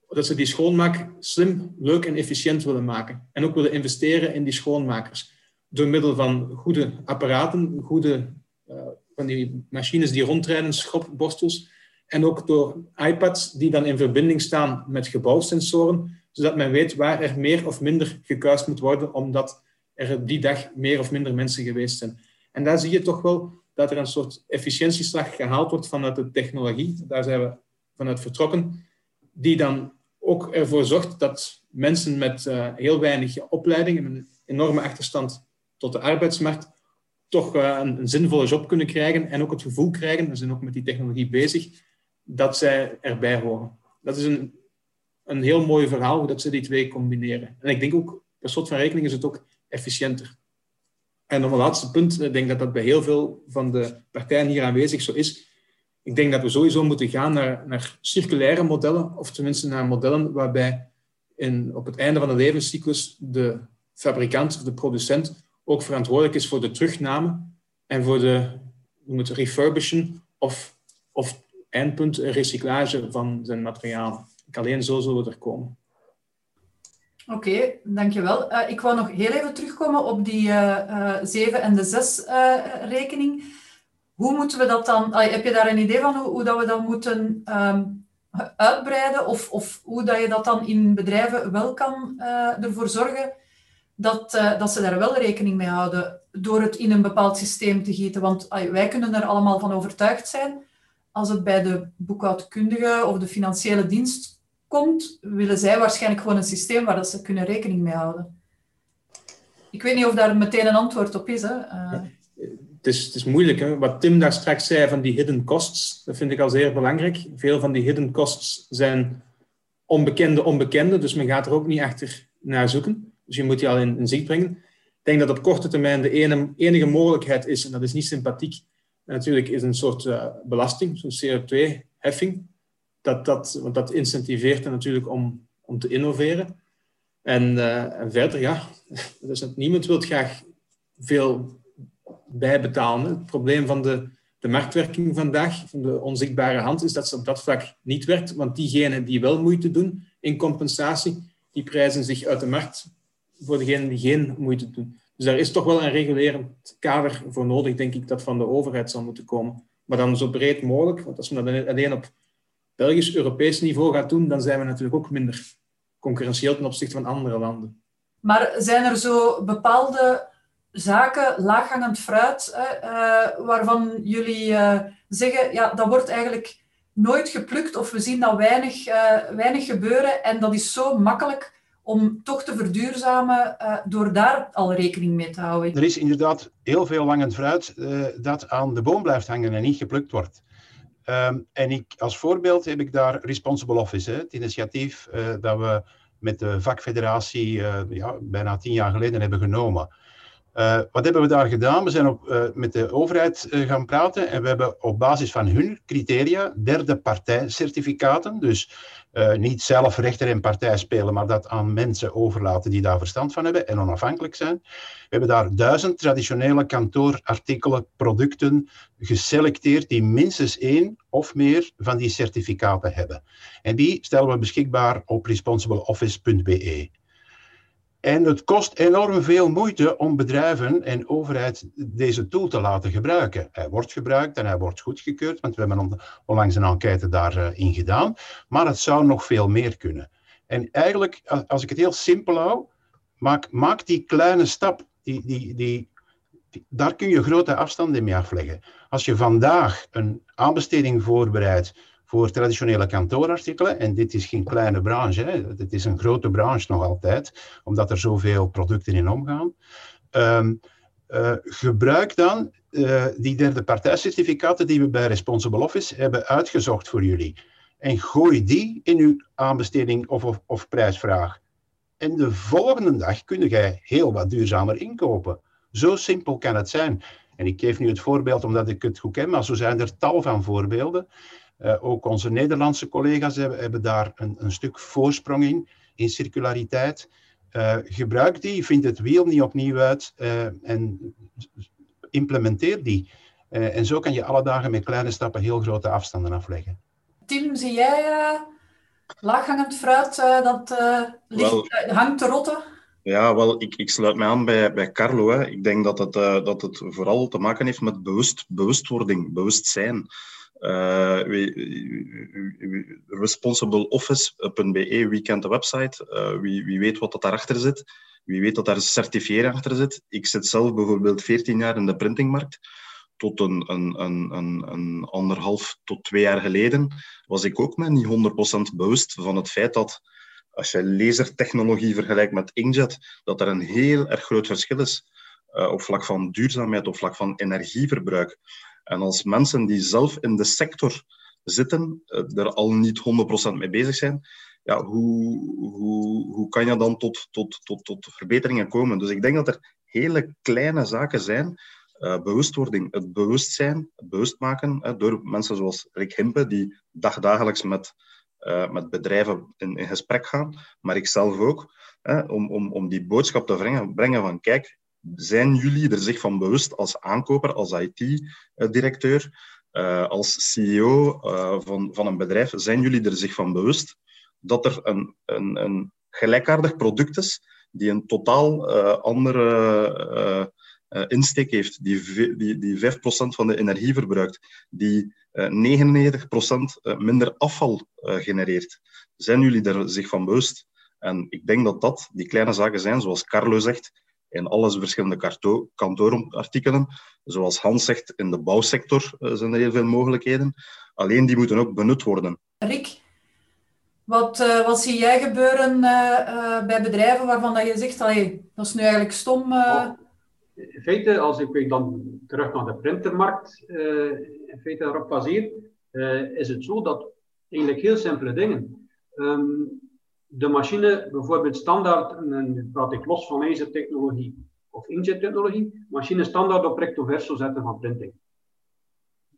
dat ze die schoonmaak slim, leuk en efficiënt willen maken. En ook willen investeren in die schoonmakers. Door middel van goede apparaten, goede uh, van die machines die rondrijden, schropborstels. En ook door iPads die dan in verbinding staan met gebouwsensoren, zodat men weet waar er meer of minder gekuist moet worden, omdat er die dag meer of minder mensen geweest zijn. En daar zie je toch wel dat er een soort efficiëntieslag gehaald wordt vanuit de technologie. Daar zijn we vanuit vertrokken, die dan ook ervoor zorgt dat mensen met uh, heel weinig opleiding en een enorme achterstand tot de arbeidsmarkt toch uh, een, zinvolle job kunnen krijgen en ook het gevoel krijgen, we zijn ook met die technologie bezig, dat zij erbij horen. Dat is een, een heel mooi verhaal, dat ze die twee combineren. En ik denk ook, per slot van rekening is het ook efficiënter. En op een laatste punt, ik denk dat dat bij heel veel van de partijen hier aanwezig zo is. Ik denk dat we sowieso moeten gaan naar, naar circulaire modellen, of tenminste naar modellen waarbij in, op het einde van de levenscyclus de fabrikant of de producent ook verantwoordelijk is voor de terugname en voor de noem het, refurbishen of, of eindpunt recyclage van zijn materiaal. Alleen zo zullen we er komen. Oké, dankjewel. Uh, ik wou nog heel even terugkomen op die uh, uh, 7 en de 6 rekening. Hoe moeten we dat dan... heb je daar een idee van hoe, hoe dat we dat moeten um, uitbreiden? Of, of hoe dat je dat dan in bedrijven wel kan ervoor zorgen dat, dat ze daar wel rekening mee houden door het in een bepaald systeem te gieten? Want wij kunnen er allemaal van overtuigd zijn. Als het bij de boekhoudkundige of de financiële dienst komt, willen zij waarschijnlijk gewoon een systeem waar dat ze kunnen rekening mee houden. Ik weet niet of daar meteen een antwoord op is. Hè? Het, is moeilijk. Hè? Wat Tim daar straks zei van die hidden costs, dat vind ik al zeer belangrijk. Veel van die hidden costs zijn onbekende onbekende, dus men gaat er ook niet achter naar zoeken. Dus je moet die al in, in zicht brengen. Ik denk dat op korte termijn de enige mogelijkheid is, en dat is niet sympathiek, natuurlijk is een soort uh, belasting, zo'n CO2-heffing dat, dat, want dat incentiveert hen natuurlijk om, om te innoveren. En, en verder, ja, dus niemand wil graag veel bijbetalen. Het probleem van de, de marktwerking vandaag, van de onzichtbare hand, is dat ze op dat vlak niet werkt. Want diegenen die wel moeite doen in compensatie, die prijzen zich uit de markt voor degenen die geen moeite doen. Dus daar is toch wel een regulerend kader voor nodig, denk ik, dat van de overheid zal moeten komen. Maar dan zo breed mogelijk, want als we dat alleen op Belgisch, Europees niveau gaat doen, dan zijn we natuurlijk ook minder concurrentieel ten opzichte van andere landen. Maar zijn er zo bepaalde zaken, laaghangend fruit, uh, waarvan jullie uh, zeggen, ja, dat wordt eigenlijk nooit geplukt of we zien dat weinig, weinig gebeuren en dat is zo makkelijk om toch te verduurzamen door daar al rekening mee te houden? Er is inderdaad heel veel langend fruit dat aan de boom blijft hangen en niet geplukt wordt. Um, en ik, als voorbeeld heb ik daar Responsible Office, hè, het initiatief dat we met de vakfederatie ja, bijna tien jaar geleden hebben genomen. Uh, wat hebben we daar gedaan? We zijn op, met de overheid gaan praten en we hebben op basis van hun criteria derde partij certificaten, dus niet zelf rechter en partij spelen, maar dat aan mensen overlaten die daar verstand van hebben en onafhankelijk zijn. We hebben daar duizend traditionele kantoorartikelen, producten geselecteerd die minstens één of meer van die certificaten hebben. En die stellen we beschikbaar op responsibleoffice.be. En het kost enorm veel moeite om bedrijven en overheid deze tool te laten gebruiken. Hij wordt gebruikt en hij wordt goedgekeurd, want we hebben onlangs een enquête daarin gedaan. Maar het zou nog veel meer kunnen. En eigenlijk, als ik het heel simpel hou, maak, maak die kleine stap. Die, die, die, daar kun je grote afstanden mee afleggen. Als je vandaag een aanbesteding voorbereidt voor traditionele kantoorartikelen. En dit is geen kleine branche, hè. het is een grote branche nog altijd, omdat er zoveel producten in omgaan. Um, uh, gebruik dan uh, die derde partijcertificaten die we bij Responsible Office hebben uitgezocht voor jullie. En gooi die in uw aanbesteding of, of, of prijsvraag. En de volgende dag kun jij heel wat duurzamer inkopen. Zo simpel kan het zijn. En ik geef nu het voorbeeld omdat ik het goed ken, maar zo zijn er tal van voorbeelden. Uh, ook onze Nederlandse collega's hebben, hebben daar een, een, stuk voorsprong in, in circulariteit. Uh, gebruik die, vind het wiel niet opnieuw uit uh, en implementeer die. en zo kan je alle dagen met kleine stappen heel grote afstanden afleggen. Tim, zie jij Laaghangend fruit, dat ligt, hangt te rotten? Ja, wel, ik, ik sluit mij aan bij, bij Carlo. Hè. Ik denk dat het, dat het vooral te maken heeft met bewust, bewustwording, bewustzijn. Uh, responsibleoffice.be, wie kent de website? Uh, wie, weet wat dat daarachter zit? Wie weet dat daar een certifiering achter zit? Ik zit zelf bijvoorbeeld 14 jaar in de printingmarkt. Tot een, een, een, een, anderhalf tot twee jaar geleden was ik ook me niet 100% bewust van het feit dat als je lasertechnologie vergelijkt met inkjet, dat er een heel erg groot verschil is uh, op vlak van duurzaamheid, op vlak van energieverbruik. En als mensen die zelf in de sector zitten, uh, er al niet 100% mee bezig zijn, ja, hoe, hoe, hoe kan je dan tot, tot, tot, tot verbeteringen komen? Dus ik denk dat er hele kleine zaken zijn. Uh, bewustwording, het bewustzijn, het bewust maken door mensen zoals Rick Himpe, die dagdagelijks met, uh, met bedrijven in, in, gesprek gaan, maar ik zelf ook, om, om, om die boodschap te brengen, brengen van kijk, zijn jullie er zich van bewust als aankoper, als IT-directeur, uh, als CEO uh, van, van een bedrijf, zijn jullie er zich van bewust dat er een, een, een gelijkaardig product is die een totaal uh, andere insteek heeft, die, die, die 5% van de energie verbruikt, die 99% minder afval genereert. Zijn jullie er zich van bewust? En ik denk dat dat die kleine zaken zijn, zoals Carlo zegt, in alle verschillende kantoorartikelen. Zoals Hans zegt, in de bouwsector eh, zijn er heel veel mogelijkheden. Alleen die moeten ook benut worden. Rick, wat, uh, wat zie jij gebeuren uh, bij bedrijven waarvan dat je zegt, allee, dat is nu eigenlijk stom? Oh, in feite, als ik dan terug naar de printermarkt in feite erop baseer, is het zo dat eigenlijk heel simpele dingen. Um, de machine bijvoorbeeld standaard, en dan praat ik los van lasertechnologie of inkjet-technologie, machine standaard op recto verso zetten van printing.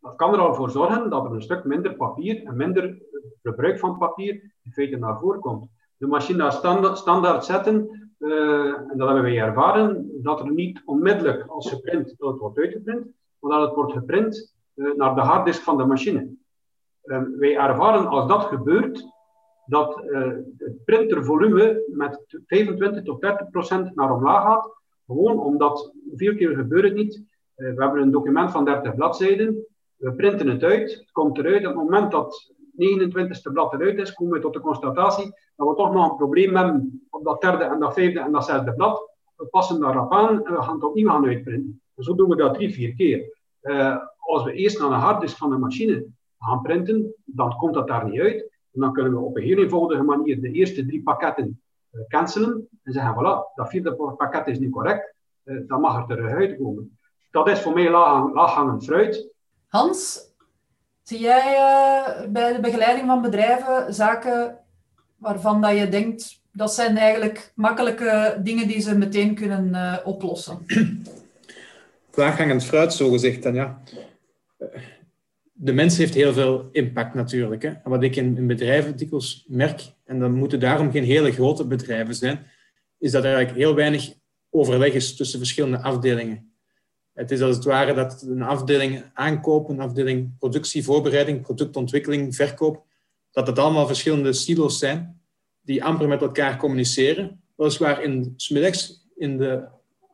Dat kan er al voor zorgen dat er een stuk minder papier en minder verbruik van papier in feite naar voren komt. De machine standaard, standaard zetten, uh, en dat hebben wij ervaren, dat er niet onmiddellijk als geprint, dat het wordt uitgeprint, maar dat het wordt geprint uh, naar de harddisk van de machine. Uh, wij ervaren als dat gebeurt, dat uh, het printervolume met 25 tot 30 procent naar omlaag gaat. Gewoon omdat, veel keer gebeurt het niet. Uh, we hebben een document van 30 bladzijden. We printen het uit. Het komt eruit. Op het moment dat het 29ste blad eruit is, komen we tot de constatatie dat we toch nog een probleem hebben op dat derde en dat vijfde en dat zesde blad. We passen daarop aan en we gaan het opnieuw gaan uitprinten. En zo doen we dat drie, vier keer. Uh, als we eerst naar de harddisk van de machine gaan printen, dan komt dat daar niet uit. En dan kunnen we op een heel eenvoudige manier de eerste drie pakketten uh, cancelen en zeggen, voilà, dat vierde pakket is niet correct, uh, dan mag er eruit komen. Dat is voor mij laag, laaghangend fruit. Hans, zie jij uh, bij de begeleiding van bedrijven zaken waarvan dat je denkt, dat zijn eigenlijk makkelijke dingen die ze meteen kunnen oplossen? Laaghangend fruit, zo gezegd dan, ja de mens heeft heel veel impact natuurlijk. Hè. Wat ik in, in bedrijven dikwijls merk, en dan moeten daarom geen hele grote bedrijven zijn, is dat er eigenlijk heel weinig overleg is tussen verschillende afdelingen. Het is als het ware dat een afdeling aankoop, een afdeling productie, voorbereiding, productontwikkeling, verkoop, dat het allemaal verschillende silo's zijn die amper met elkaar communiceren. Weliswaar in smiddags in de,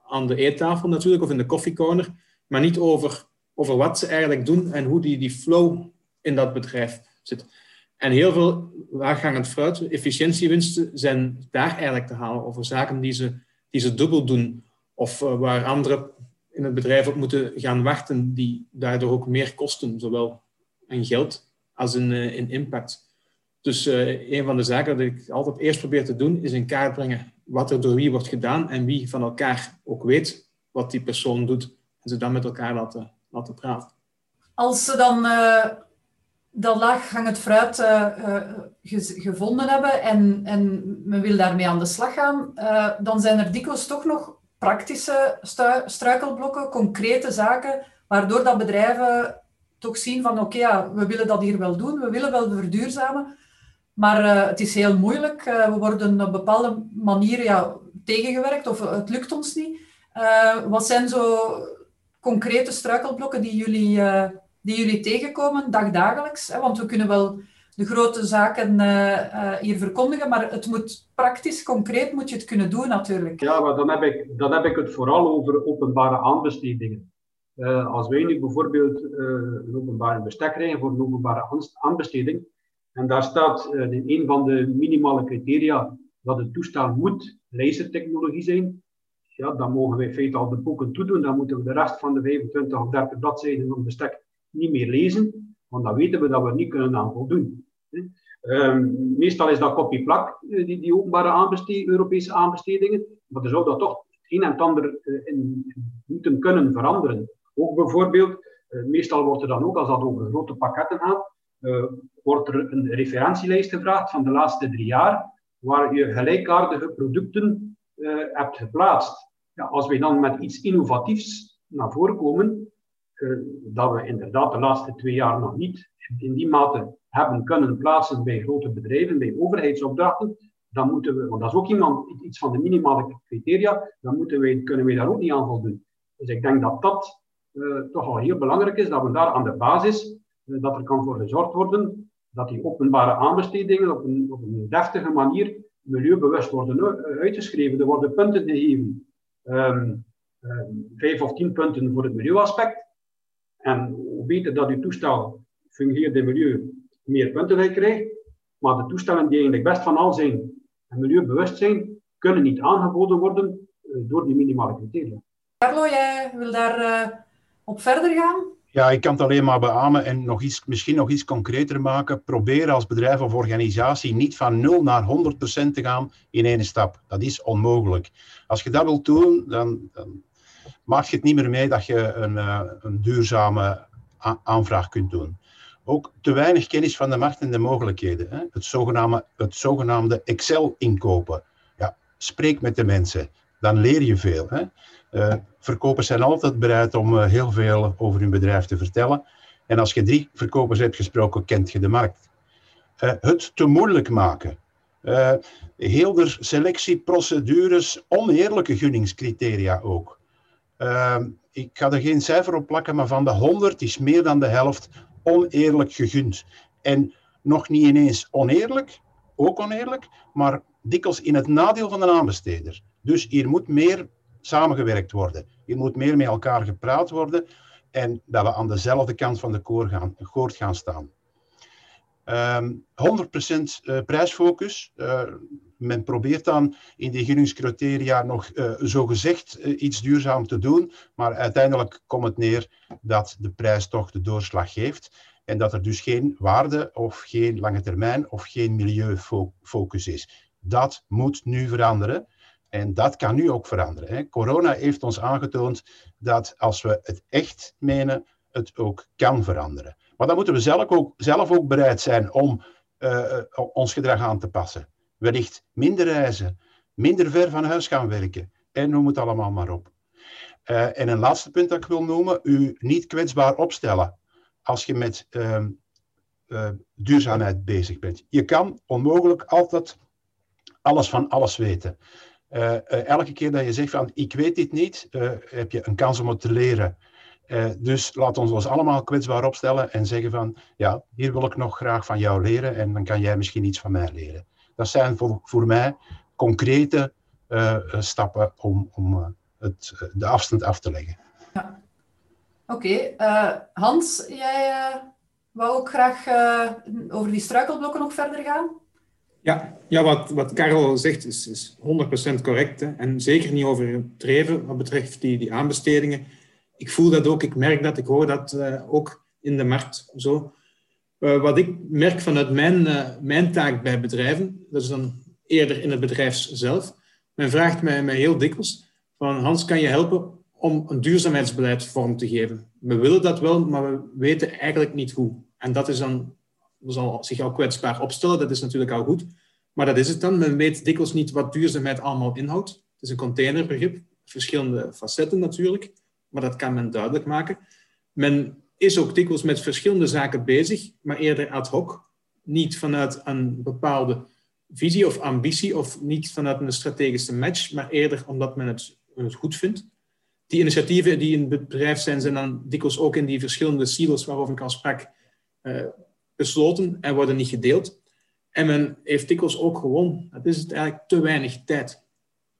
aan de eettafel natuurlijk, of in de koffiecorner, maar niet over over wat ze eigenlijk doen en hoe die, die flow in dat bedrijf zit. En heel veel laaghangend fruit, efficiëntiewinsten, zijn daar eigenlijk te halen over zaken die ze, die ze dubbel doen. Of uh, waar anderen in het bedrijf op moeten gaan wachten, die daardoor ook meer kosten, zowel in geld als in, uh, in impact. Dus uh, een van de zaken dat ik altijd eerst probeer te doen, is in kaart brengen wat er door wie wordt gedaan en wie van elkaar ook weet wat die persoon doet. En ze dan met elkaar laten laten praten. Als ze dan uh, dat laaghangend fruit uh, gevonden hebben en, en men wil daarmee aan de slag gaan, dan zijn er dikwijls toch nog praktische struikelblokken, concrete zaken, waardoor dat bedrijven toch zien van oké, ja, we willen dat hier wel doen, we willen wel verduurzamen, maar het is heel moeilijk. We worden op bepaalde manieren ja, tegengewerkt of het lukt ons niet. Uh, wat zijn zo concrete struikelblokken die jullie, uh, die jullie tegenkomen dagdagelijks? Hè? Want we kunnen wel de grote zaken hier verkondigen, maar het moet praktisch, concreet moet je het kunnen doen natuurlijk. Ja, maar dan heb ik, dan heb ik het vooral over openbare aanbestedingen. als wij nu bijvoorbeeld een openbare bestek krijgen voor een openbare aanbesteding, en daar staat in een van de minimale criteria dat het toestel moet lasertechnologie zijn, ja, dan mogen wij in al de boeken toedoen. Dan moeten we de rest van de 25 of 30 bladzijden van het bestek niet meer lezen, want dan weten we dat we niet kunnen aan voldoen. Um, meestal is dat kopie-plak, eh, die, die openbare aanbestedingen, Europese aanbestedingen, maar er zou dat toch het een en ander uh, in, moeten kunnen veranderen. Ook bijvoorbeeld, uh, meestal wordt er dan ook, als dat over grote pakketten gaat, wordt er een referentielijst gevraagd van de laatste drie jaar, waar je gelijkaardige producten hebt geplaatst als we dan met iets innovatiefs naar voren komen, uh, dat we inderdaad de laatste twee jaar nog niet in die mate hebben kunnen plaatsen bij grote bedrijven, bij overheidsopdrachten, dan moeten we, want dat is ook iemand, iets van de minimale criteria, dan moeten wij, kunnen wij daar ook niet aan voldoen. Dus ik denk dat dat uh, toch al heel belangrijk is, dat we daar aan de basis, uh, dat er kan voor gezorgd worden, dat die openbare aanbestedingen op een, op een deftige manier milieubewust worden uitgeschreven. Er worden punten gegeven um, um, vijf of tien punten voor het milieuaspect. En weten dat uw toestel fungeert in milieu meer punten krijgt. Maar de toestellen die eigenlijk best van al zijn en milieubewust zijn, kunnen niet aangeboden worden uh, door die minimale criteria. Carlo, jij wil daar uh, op verder gaan? Ja, ik kan het alleen maar beamen en nog iets, misschien nog iets concreter maken. Probeer als bedrijf of organisatie niet van 0 naar 100% te gaan in één stap. Dat is onmogelijk. Als je dat wilt doen, dan, maak je het niet meer mee dat je een, uh, een duurzame aanvraag kunt doen. Ook te weinig kennis van de markt en de mogelijkheden. Hè? Het, zogenaamde, het zogenaamde Excel inkopen. Ja, spreek met de mensen, dan leer je veel. Hè? Uh, verkopers zijn altijd bereid om uh, heel veel over hun bedrijf te vertellen. En als je drie verkopers hebt gesproken, kent je de markt. Uh, het te moeilijk maken. heel de selectieprocedures, oneerlijke gunningscriteria ook. ik ga er geen cijfer op plakken, maar van de 100 is meer dan de helft oneerlijk gegund. En nog niet ineens oneerlijk, ook oneerlijk, maar dikwijls in het nadeel van de aanbesteder. Dus hier moet meer samengewerkt worden. Hier moet meer met elkaar gepraat worden en dat we aan dezelfde kant van de koord gaan, gaan staan. Um, 100% uh, prijsfocus. Uh, men probeert dan in die gunningscriteria nog uh, zogezegd uh, iets duurzaam te doen, maar uiteindelijk komt het neer dat de prijs toch de doorslag geeft en dat er dus geen waarde of geen lange termijn of geen milieufocus is. Dat moet nu veranderen. En dat kan nu ook veranderen. Hè. Corona heeft ons aangetoond dat als we het echt menen, het ook kan veranderen. Maar dan moeten we zelf ook, zelf ook bereid zijn om uh, ons gedrag aan te passen. Wellicht minder reizen, minder ver van huis gaan werken en noem het allemaal maar op. Uh, en een laatste punt dat ik wil noemen, u niet kwetsbaar opstellen als je met uh, duurzaamheid bezig bent. Je kan onmogelijk altijd alles van alles weten. Uh, uh, elke keer dat je zegt van ik weet dit niet, uh, heb je een kans om het te leren. dus laat ons ons allemaal kwetsbaar opstellen en zeggen van ja, hier wil ik nog graag van jou leren en dan kan jij misschien iets van mij leren. Dat zijn voor, voor mij concrete stappen om, om het, de afstand af te leggen. Ja. Oké. Hans, jij wou ook graag over die struikelblokken nog verder gaan? Ja, ja wat, wat Karel zegt is, is 100% correct. En zeker niet overdreven wat betreft die, die aanbestedingen. Ik voel dat ook, ik merk dat, ik hoor dat uh, ook in de markt zo. Uh, wat ik merk vanuit mijn, uh, mijn taak bij bedrijven, dat is dan eerder in het bedrijf zelf. Men vraagt mij, mij heel dikwijls van Hans, kan je helpen om een duurzaamheidsbeleid vorm te geven? We willen dat wel, maar we weten eigenlijk niet hoe. En dat is dan zal zich al kwetsbaar opstellen, dat is natuurlijk al goed. Maar dat is het dan. Men weet dikwijls niet wat duurzaamheid allemaal inhoudt. Het is een containerbegrip, verschillende facetten natuurlijk, maar dat kan men duidelijk maken. Men is ook dikwijls met verschillende zaken bezig, maar eerder ad hoc. Niet vanuit een bepaalde visie of ambitie of niet vanuit een strategische match, maar eerder omdat men het, goed vindt. Die initiatieven die in het bedrijf zijn, zijn dan dikwijls ook in die verschillende silos waarover ik al sprak, uh, gesloten en worden niet gedeeld. En men heeft dikwijls ook gewoon, het is eigenlijk te weinig tijd.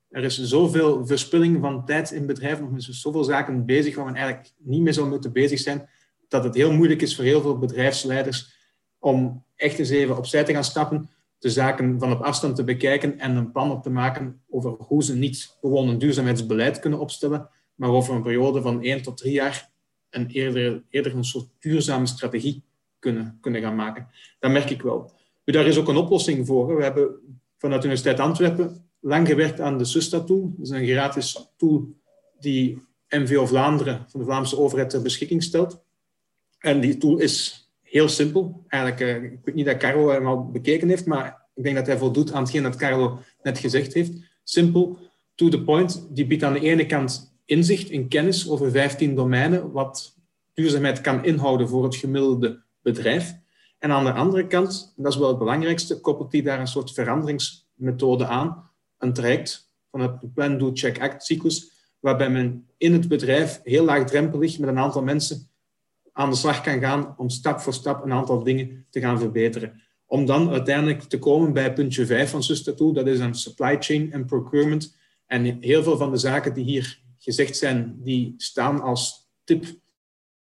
Er is zoveel verspilling van tijd in bedrijven, of met zoveel zaken bezig waar men eigenlijk niet meer zou moeten bezig zijn, dat het heel moeilijk is voor heel veel bedrijfsleiders om echt eens even opzij te gaan stappen, de zaken van op afstand te bekijken en een plan op te maken over hoe ze niet gewoon een duurzaamheidsbeleid kunnen opstellen, maar over een periode van één tot drie jaar een eerder, eerder een soort duurzame strategie kunnen, kunnen gaan maken. Dat merk ik wel. Nu, daar is ook een oplossing voor. We hebben vanuit de Universiteit Antwerpen lang gewerkt aan de SUSTA-tool. Dat is een gratis tool die MVO Vlaanderen van de Vlaamse overheid ter beschikking stelt. En die tool is heel simpel. Eigenlijk, uh, ik weet niet dat Carlo hem al bekeken heeft, maar ik denk dat hij voldoet aan hetgeen dat Carlo net gezegd heeft. Simpel, to the point. Die biedt aan de ene kant inzicht in kennis over 15 domeinen, wat duurzaamheid kan inhouden voor het gemiddelde bedrijf. En aan de andere kant, en dat is wel het belangrijkste, koppelt die daar een soort veranderingsmethode aan. Een traject van het Plan, Do, Check, Act cyclus, waarbij men in het bedrijf heel laagdrempelig met een aantal mensen aan de slag kan gaan om stap voor stap een aantal dingen te gaan verbeteren. Om dan uiteindelijk te komen bij puntje 5 van Sustatool, dat is een supply chain en procurement. En heel veel van de zaken die hier gezegd zijn, die staan als tip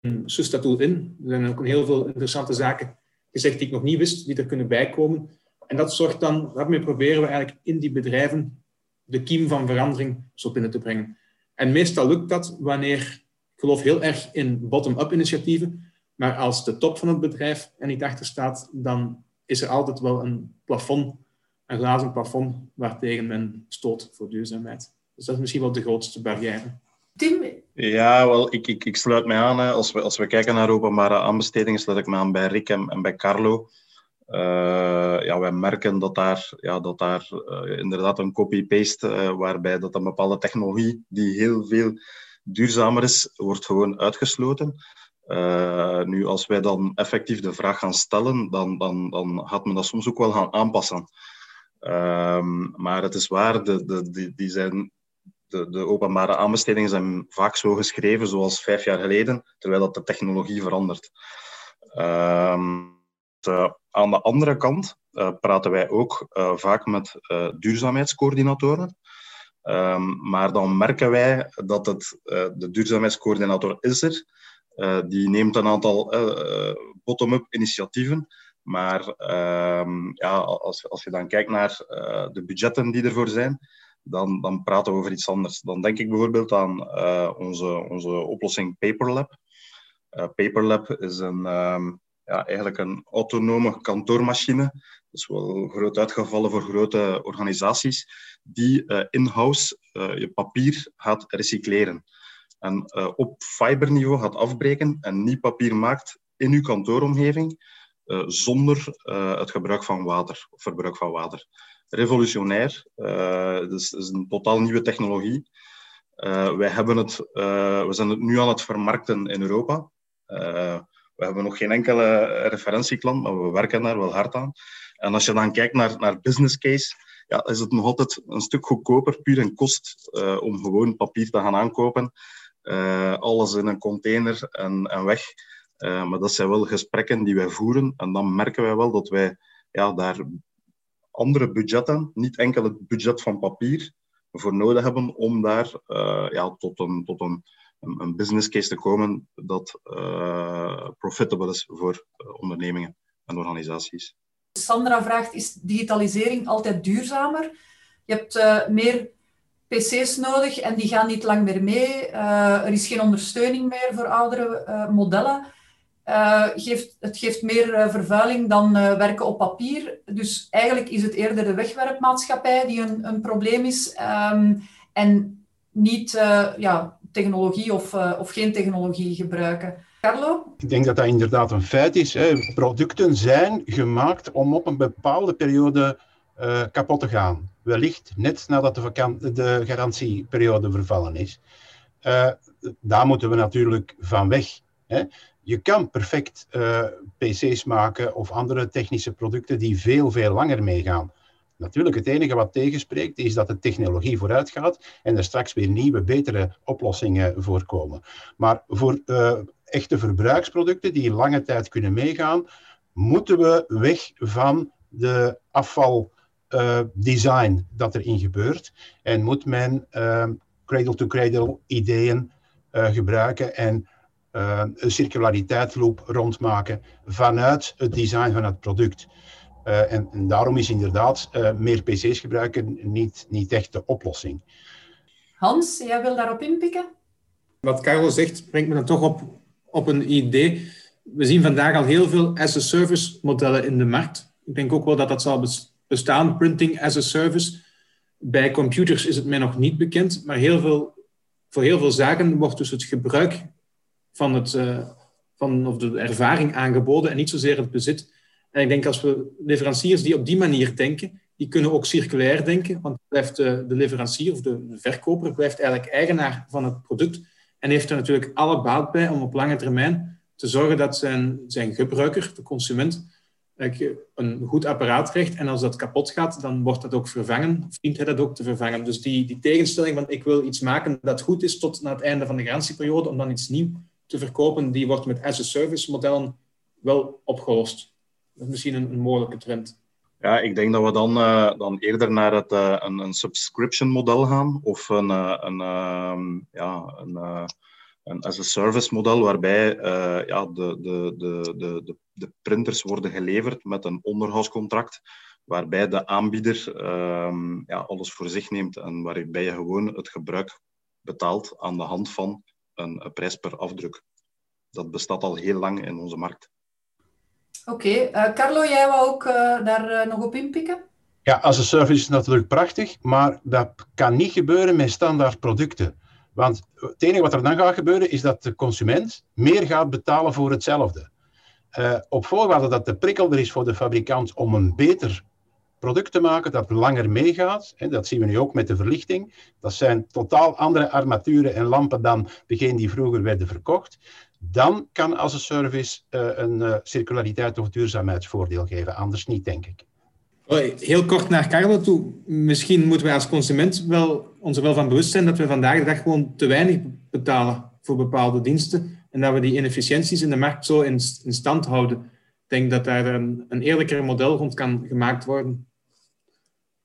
in Sustatool in. Er zijn ook heel veel interessante zaken gezegd die ik nog niet wist, die er kunnen bijkomen. En dat zorgt dan, daarmee proberen we eigenlijk in die bedrijven de kiem van verandering zo binnen te brengen. En meestal lukt dat wanneer geloof heel erg in bottom-up initiatieven. Maar als de top van het bedrijf er niet achter staat, dan is er altijd wel een plafond, een glazen plafond, waartegen men stoot voor duurzaamheid. Dus dat is misschien wel de grootste barrière. Tim? Ja, wel, ik, ik, ik sluit mij aan. Hè. Als, we, als we kijken naar openbare aanbestedingen, sluit ik me aan bij Rick en, en bij Carlo. Uh, ja, wij merken dat daar, ja, dat daar uh, inderdaad een copy-paste, uh, waarbij dat een bepaalde technologie die heel veel duurzamer is, wordt gewoon uitgesloten. Nu, als wij dan effectief de vraag gaan stellen, dan, dan, dan gaat men dat soms ook wel gaan aanpassen. Um, maar het is waar, de, die, die zijn, de, de openbare aanbestedingen zijn vaak zo geschreven zoals vijf jaar geleden, terwijl dat de technologie verandert. Um, de, aan de andere kant uh, praten wij ook uh, vaak met duurzaamheidscoördinatoren. Um, maar dan merken wij dat het, de duurzaamheidscoördinator is er. Die neemt een aantal bottom-up initiatieven. Maar um, ja, als, als je dan kijkt naar de budgetten die ervoor zijn, dan, dan praten we over iets anders. Dan denk ik bijvoorbeeld aan onze, onze oplossing Paperlab. Paperlab is een, um, eigenlijk een autonome kantoormachine. Dat is wel groot uitgevallen voor grote organisaties, die uh, in-house je papier gaat recycleren. En uh, op fiberniveau gaat afbreken en niet papier maakt in uw kantooromgeving zonder het gebruik van water, of verbruik van water. Revolutionair, dus is een totaal nieuwe technologie. wij hebben het, we zijn het nu aan het vermarkten in Europa. We hebben nog geen enkele referentieklant, maar we werken daar wel hard aan. En als je dan kijkt naar, naar business case, ja, is het nog altijd een stuk goedkoper, puur en kost, om gewoon papier te gaan aankopen. Alles in een container en, en weg. Maar dat zijn wel gesprekken die wij voeren. En dan merken wij wel dat wij ja, daar andere budgetten, niet enkel het budget van papier, voor nodig hebben om daar ja, tot een, tot een een, business case te komen dat uh, profitable is voor uh, ondernemingen en organisaties. Sandra vraagt, is digitalisering altijd duurzamer? Je hebt meer PC's nodig en die gaan niet lang meer mee. er is geen ondersteuning meer voor oudere modellen. Geeft, het geeft meer vervuiling dan werken op papier. Dus eigenlijk is het eerder de wegwerpmaatschappij die een, een probleem is. Um, en niet ja, technologie of, of geen technologie gebruiken. Carlo? Ik denk dat dat inderdaad een feit is. Hè. Producten zijn gemaakt om op een bepaalde periode kapot te gaan. Wellicht net nadat de, de garantieperiode vervallen is. Daar moeten we natuurlijk van weg. Hè. Je kan perfect PC's maken of andere technische producten die veel, veel langer meegaan. Natuurlijk, het enige wat tegenspreekt is dat de technologie vooruit gaat en er straks weer nieuwe, betere oplossingen voorkomen. Maar voor uh, echte verbruiksproducten die lange tijd kunnen meegaan, moeten we weg van de afvaldesign dat erin gebeurt en moet men cradle-to-cradle ideeën gebruiken en een circulariteitsloop rondmaken vanuit het design van het product. Uh, en, en, daarom is inderdaad uh, meer PC's gebruiken niet, niet echt de oplossing. Hans, jij wil daarop inpikken? Wat Carlo zegt, brengt me dan toch op, op een idee. We zien vandaag al heel veel as-a-service modellen in de markt. Ik denk ook wel dat dat zal bestaan, printing as a service. Bij computers is het mij nog niet bekend, maar heel veel, voor heel veel zaken wordt dus het gebruik van, het, uh, van of de ervaring aangeboden en niet zozeer het bezit. En ik denk als we leveranciers die op die manier denken, die kunnen ook circulair denken, want blijft de, de leverancier of de, verkoper blijft eigenlijk eigenaar van het product en heeft er natuurlijk alle baat bij om op lange termijn te zorgen dat zijn, zijn gebruiker, de consument, een goed apparaat krijgt. En als dat kapot gaat, dan wordt dat ook vervangen, of dient hij dat ook te vervangen. Dus die, die tegenstelling van ik wil iets maken dat goed is tot na het einde van de garantieperiode, om dan iets nieuw te verkopen, die wordt met as-a-service modellen wel opgelost. Dat is misschien een, een mogelijke trend. Ja, ik denk dat we dan, uh, dan eerder naar het, uh, een, een subscription model gaan of een, uh, een, ehm, ja, een, een as-a-service model waarbij ja, de, de, de, de, de, printers worden geleverd met een onderhoudscontract waarbij de aanbieder ehm, ja, alles voor zich neemt en waarbij je gewoon het gebruik betaalt aan de hand van een, een prijs per afdruk. Dat bestaat al heel lang in onze markt. Oké, okay. uh, eh, Carlo, jij wou ook uh, daar uh, nog op inpikken? Ja, als een service is natuurlijk prachtig, maar dat kan niet gebeuren met standaard producten. Want het enige wat er dan gaat gebeuren is dat de consument meer gaat betalen voor hetzelfde. op voorwaarde dat de prikkel er is voor de fabrikant om een beter product te maken dat langer meegaat. Hè, dat zien we nu ook met de verlichting. Dat zijn totaal andere armaturen en lampen dan degene die vroeger werden verkocht dan kan als een service uh, een uh, circulariteit of duurzaamheidsvoordeel geven. Anders niet, denk ik. Heel kort naar Carlo toe. Misschien moeten wij als consument wel, ons er wel van bewust zijn dat we vandaag de dag gewoon te weinig betalen voor bepaalde diensten. En dat we die inefficiënties in de markt zo in, in stand houden. Ik denk dat daar een, een eerlijker model rond kan gemaakt worden.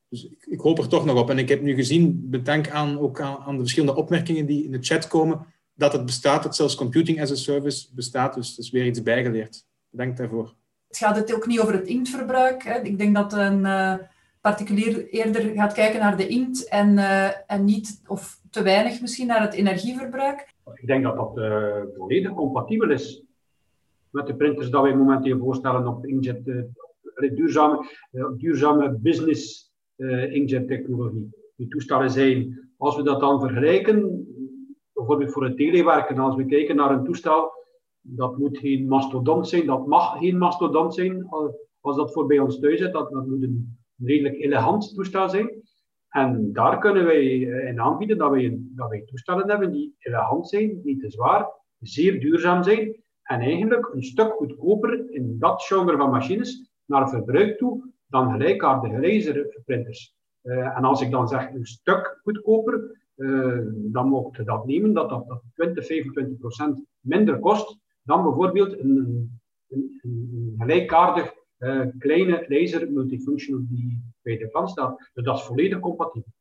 Dus ik, ik, hoop er toch nog op. En ik heb nu gezien, bedankt aan, ook aan, aan de verschillende opmerkingen die in de chat komen, dat het bestaat, dat zelfs computing as a service bestaat. Dus dat is weer iets bijgeleerd. Bedankt daarvoor. Het gaat het ook niet over het inktverbruik. Hè. Ik denk dat een uh, particulier eerder gaat kijken naar de inkt en, uh, en niet, of te weinig misschien, naar het energieverbruik. Ik denk dat dat uh, volledig compatibel is met de printers dat wij momenteel voorstellen op inkjet, duurzame, duurzame business inkjet technologie. Die toestellen zijn, als we dat dan vergelijken, bijvoorbeeld voor het telewerken, als we kijken naar een toestel, dat moet geen mastodont zijn, dat mag geen mastodont zijn als dat voor bij ons thuis zit. Dat, dat moet een redelijk elegant toestel zijn. En daar kunnen wij eh, in aanbieden dat wij, dat wij toestellen hebben die elegant zijn, niet te zwaar, zeer duurzaam zijn en eigenlijk een stuk goedkoper in dat genre van machines naar verbruik toe dan gelijkaardige laserprinters. Uh, en als ik dan zeg een stuk goedkoper, uh, dan mocht je dat nemen, dat dat, dat 20, 25 procent minder kost dan bijvoorbeeld een, een, een gelijkaardig uh, kleine laser multifunctional die bij de klant staat. Dus dat is volledig compatibel.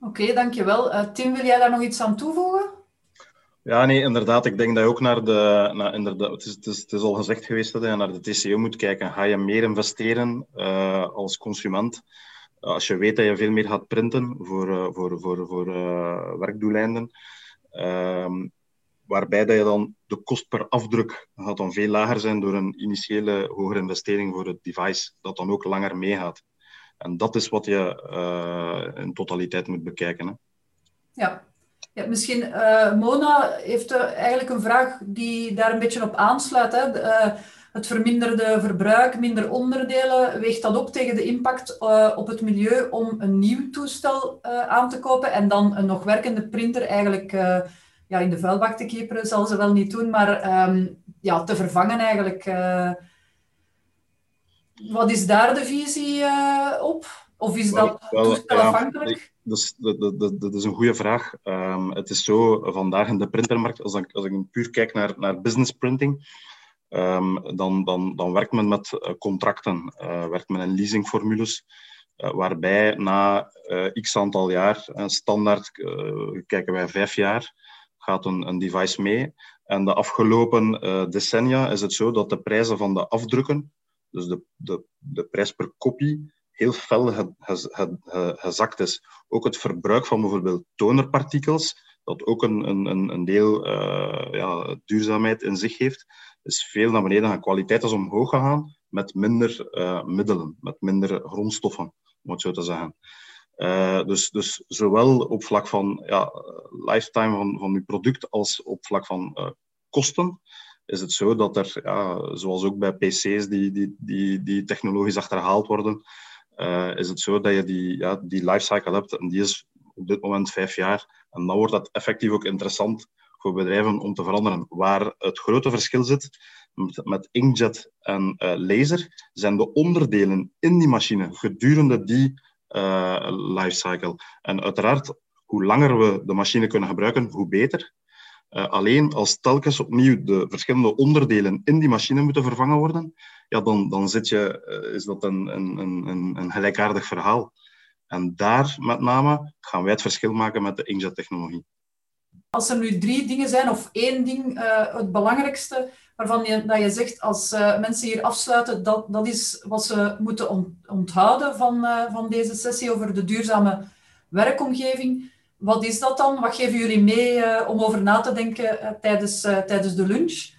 Oké, okay, dankjewel. Tim, wil jij daar nog iets aan toevoegen? Ja, nee, inderdaad. Ik denk dat je ook naar de. Naar, inderdaad, het, is, het, is, het is al gezegd geweest dat je naar de TCO moet kijken. Ga je meer investeren uh, als consument? als je weet dat je veel meer gaat printen voor, uh, voor, voor, voor werkdoeleinden, um, waarbij dat je dan de kost per afdruk gaat dan veel lager zijn door een initiële hogere investering voor het device, dat dan ook langer meegaat. En dat is wat je in totaliteit moet bekijken. Hè. Ja. Ja, misschien Mona heeft eigenlijk een vraag die daar een beetje op aansluit. Hè. De, het verminderde verbruik, minder onderdelen, weegt dat op tegen de impact uh, op het milieu om een nieuw toestel aan te kopen en dan een nog werkende printer eigenlijk ja, in de vuilbak te kieperen, zal ze wel niet doen, maar um, ja, te vervangen eigenlijk. wat is daar de visie op? Of is dat toestelafhankelijk? Ja, is, dat, dat, dat, is een goede vraag. Um, het is zo, vandaag in de printermarkt, als ik, als ik puur kijk naar, naar business printing, ehm, dan, dan, dan werkt men met contracten, werkt men in leasingformules. waarbij na x aantal jaar, standaard kijken wij vijf jaar, gaat een, een device mee. En de afgelopen decennia is het zo dat de prijzen van de afdrukken, dus de, de, de prijs per kopie, heel fel gezakt is. Ook het verbruik van bijvoorbeeld tonerpartikels, dat ook een, een, een deel uh, ja, duurzaamheid in zich heeft, is veel naar beneden gaan. Kwaliteit is omhoog gegaan met minder uh, middelen, met minder grondstoffen, om het zo te zeggen. Uh, dus, dus zowel op vlak van ja, lifetime van, van uw product als op vlak van kosten is het zo dat er, ja, zoals ook bij PC's die, die, die, die technologisch achterhaald worden, uh, is het zo dat je die, ja, die lifecycle hebt en die is op dit moment vijf jaar. En dan wordt dat effectief ook interessant voor bedrijven om te veranderen. Waar het grote verschil zit met, inkjet en uh, laser, zijn de onderdelen in die machine gedurende die uh, lifecycle. En uiteraard, hoe langer we de machine kunnen gebruiken, hoe beter. Uh, alleen als telkens opnieuw de verschillende onderdelen in die machine moeten vervangen worden, ja, dan, dan zit je, uh, is dat een, een, een, een gelijkaardig verhaal. En daar met name gaan wij het verschil maken met de inkjet-technologie. Als er nu drie dingen zijn, of één ding, uh, het belangrijkste, waarvan je, dat je zegt als mensen hier afsluiten, dat, dat is wat ze moeten onthouden van, van deze sessie over de duurzame werkomgeving wat is dat dan? Wat geven jullie mee uh, om over na te denken uh, tijdens, uh, tijdens de lunch?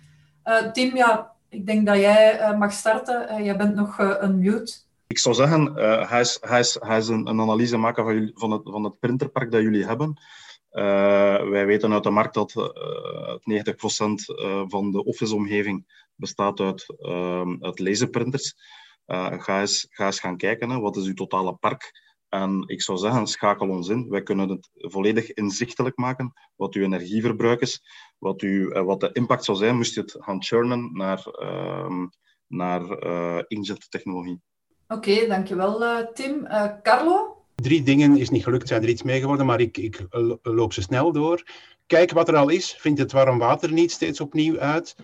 Tim, ja, ik denk dat jij mag starten. jij bent nog een mute. Ik zou zeggen, hij is, hij is, hij is een, een analyse maken van, van, het, van het printerpark dat jullie hebben. wij weten uit de markt dat 90% van de office-omgeving bestaat uit, uit laserprinters. ga, eens, ga eens gaan kijken, hè, wat is uw totale park en ik zou zeggen, schakel ons in. Wij kunnen het volledig inzichtelijk maken wat uw energieverbruik is, wat, uw, eh, wat de impact zou zijn moest je het gaan churnen naar, uh, naar uh, inkjet-technologie. Oké, dankjewel uh, Tim. Carlo? Drie dingen is niet gelukt, zijn er iets mee geworden, maar ik, ik loop ze snel door. Kijk wat er al is. Vind het warm water niet steeds opnieuw uit.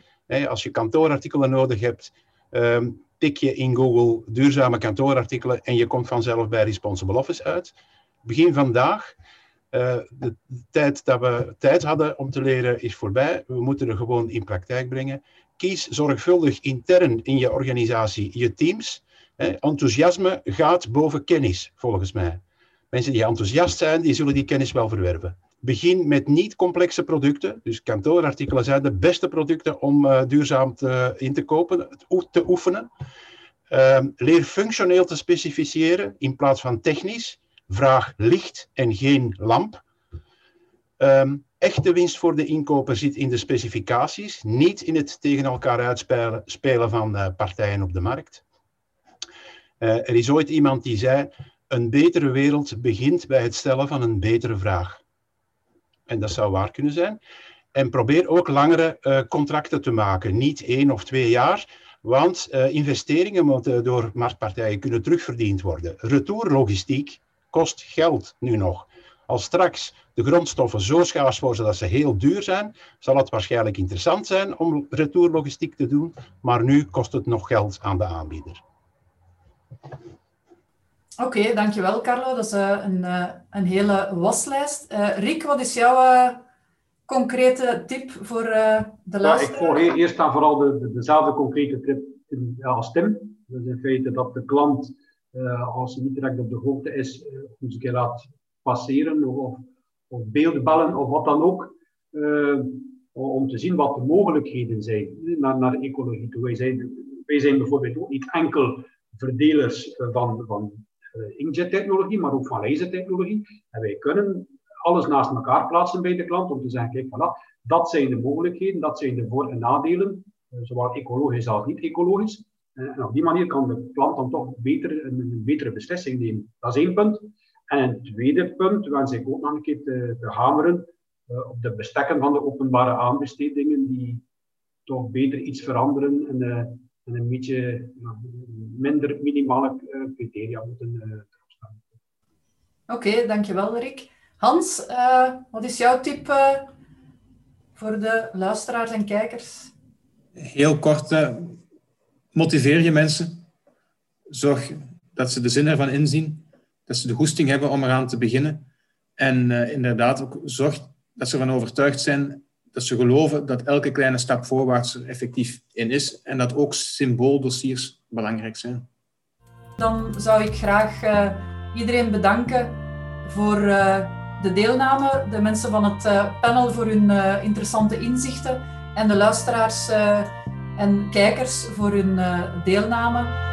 als je kantoorartikelen nodig hebt, ehm, tik je in Google duurzame kantoorartikelen en je komt vanzelf bij Responsible Office uit. Begin vandaag. Uh, de tijd dat we tijd hadden om te leren is voorbij. We moeten er gewoon in praktijk brengen. Kies zorgvuldig intern in je organisatie je teams. enthousiasme gaat boven kennis, volgens mij. Mensen die enthousiast zijn, die zullen die kennis wel verwerven. Begin met niet complexe producten. Dus kantoorartikelen zijn de beste producten om uh, duurzaam te, in te kopen, te oefenen. Uh, leer functioneel te specificeren in plaats van technisch. Vraag licht en geen lamp. Um, echte winst voor de inkoper zit in de specificaties, niet in het tegen elkaar uitspelen spelen van uh, partijen op de markt. Uh, er is ooit iemand die zei: een betere wereld begint bij het stellen van een betere vraag. En dat zou waar kunnen zijn. En probeer ook langere uh, contracten te maken, niet één of twee jaar, want uh, investeringen moeten door marktpartijen kunnen terugverdiend worden. Retourlogistiek kost geld nu nog. Als straks de grondstoffen zo schaars worden dat ze heel duur zijn, zal het waarschijnlijk interessant zijn om retourlogistiek te doen, maar nu kost het nog geld aan de aanbieder. Oké, okay, dankjewel Carlo. Dat is uh, een, uh, een hele waslijst. Uh, Rick, wat is jouw concrete tip voor de laatste? Ja, ik volg eerst en vooral de, de, dezelfde concrete tip als Tim. Dus in feite dat de klant, als hij niet direct op de hoogte is, eens een keer laat passeren of, of beelden bellen of wat dan ook. om te zien wat de mogelijkheden zijn naar, naar ecologie toe. Wij zijn, wij zijn bijvoorbeeld ook niet enkel verdelers van, van inkjet-technologie, maar ook van lasertechnologie. En wij kunnen alles naast elkaar plaatsen bij de klant om te zeggen, kijk, voilà, dat zijn de mogelijkheden, dat zijn de voor- en nadelen, uh, zowel ecologisch als niet-ecologisch. Uh, en op die manier kan de klant dan toch beter, een, betere beslissing nemen. Dat is één punt. En een tweede punt wens ik ook nog een keer te hameren op de bestekken van de openbare aanbestedingen, die toch beter iets veranderen en, en een beetje minder minimale uh, criteria moeten uh, erop staan. Oké, okay, dankjewel Rick. Hans, uh, wat is jouw tip voor de luisteraars en kijkers? heel kort, uh, motiveer je mensen. Zorg dat ze de zin ervan inzien. Dat ze de goesting hebben om eraan te beginnen. En uh, inderdaad ook zorg dat ze ervan overtuigd zijn, dat ze geloven dat elke kleine stap voorwaarts er effectief in is. En dat ook symbooldossiers belangrijk zijn. Dan zou ik graag uh, iedereen bedanken voor de deelname, de mensen van het panel voor hun interessante inzichten en de luisteraars en kijkers voor hun deelname.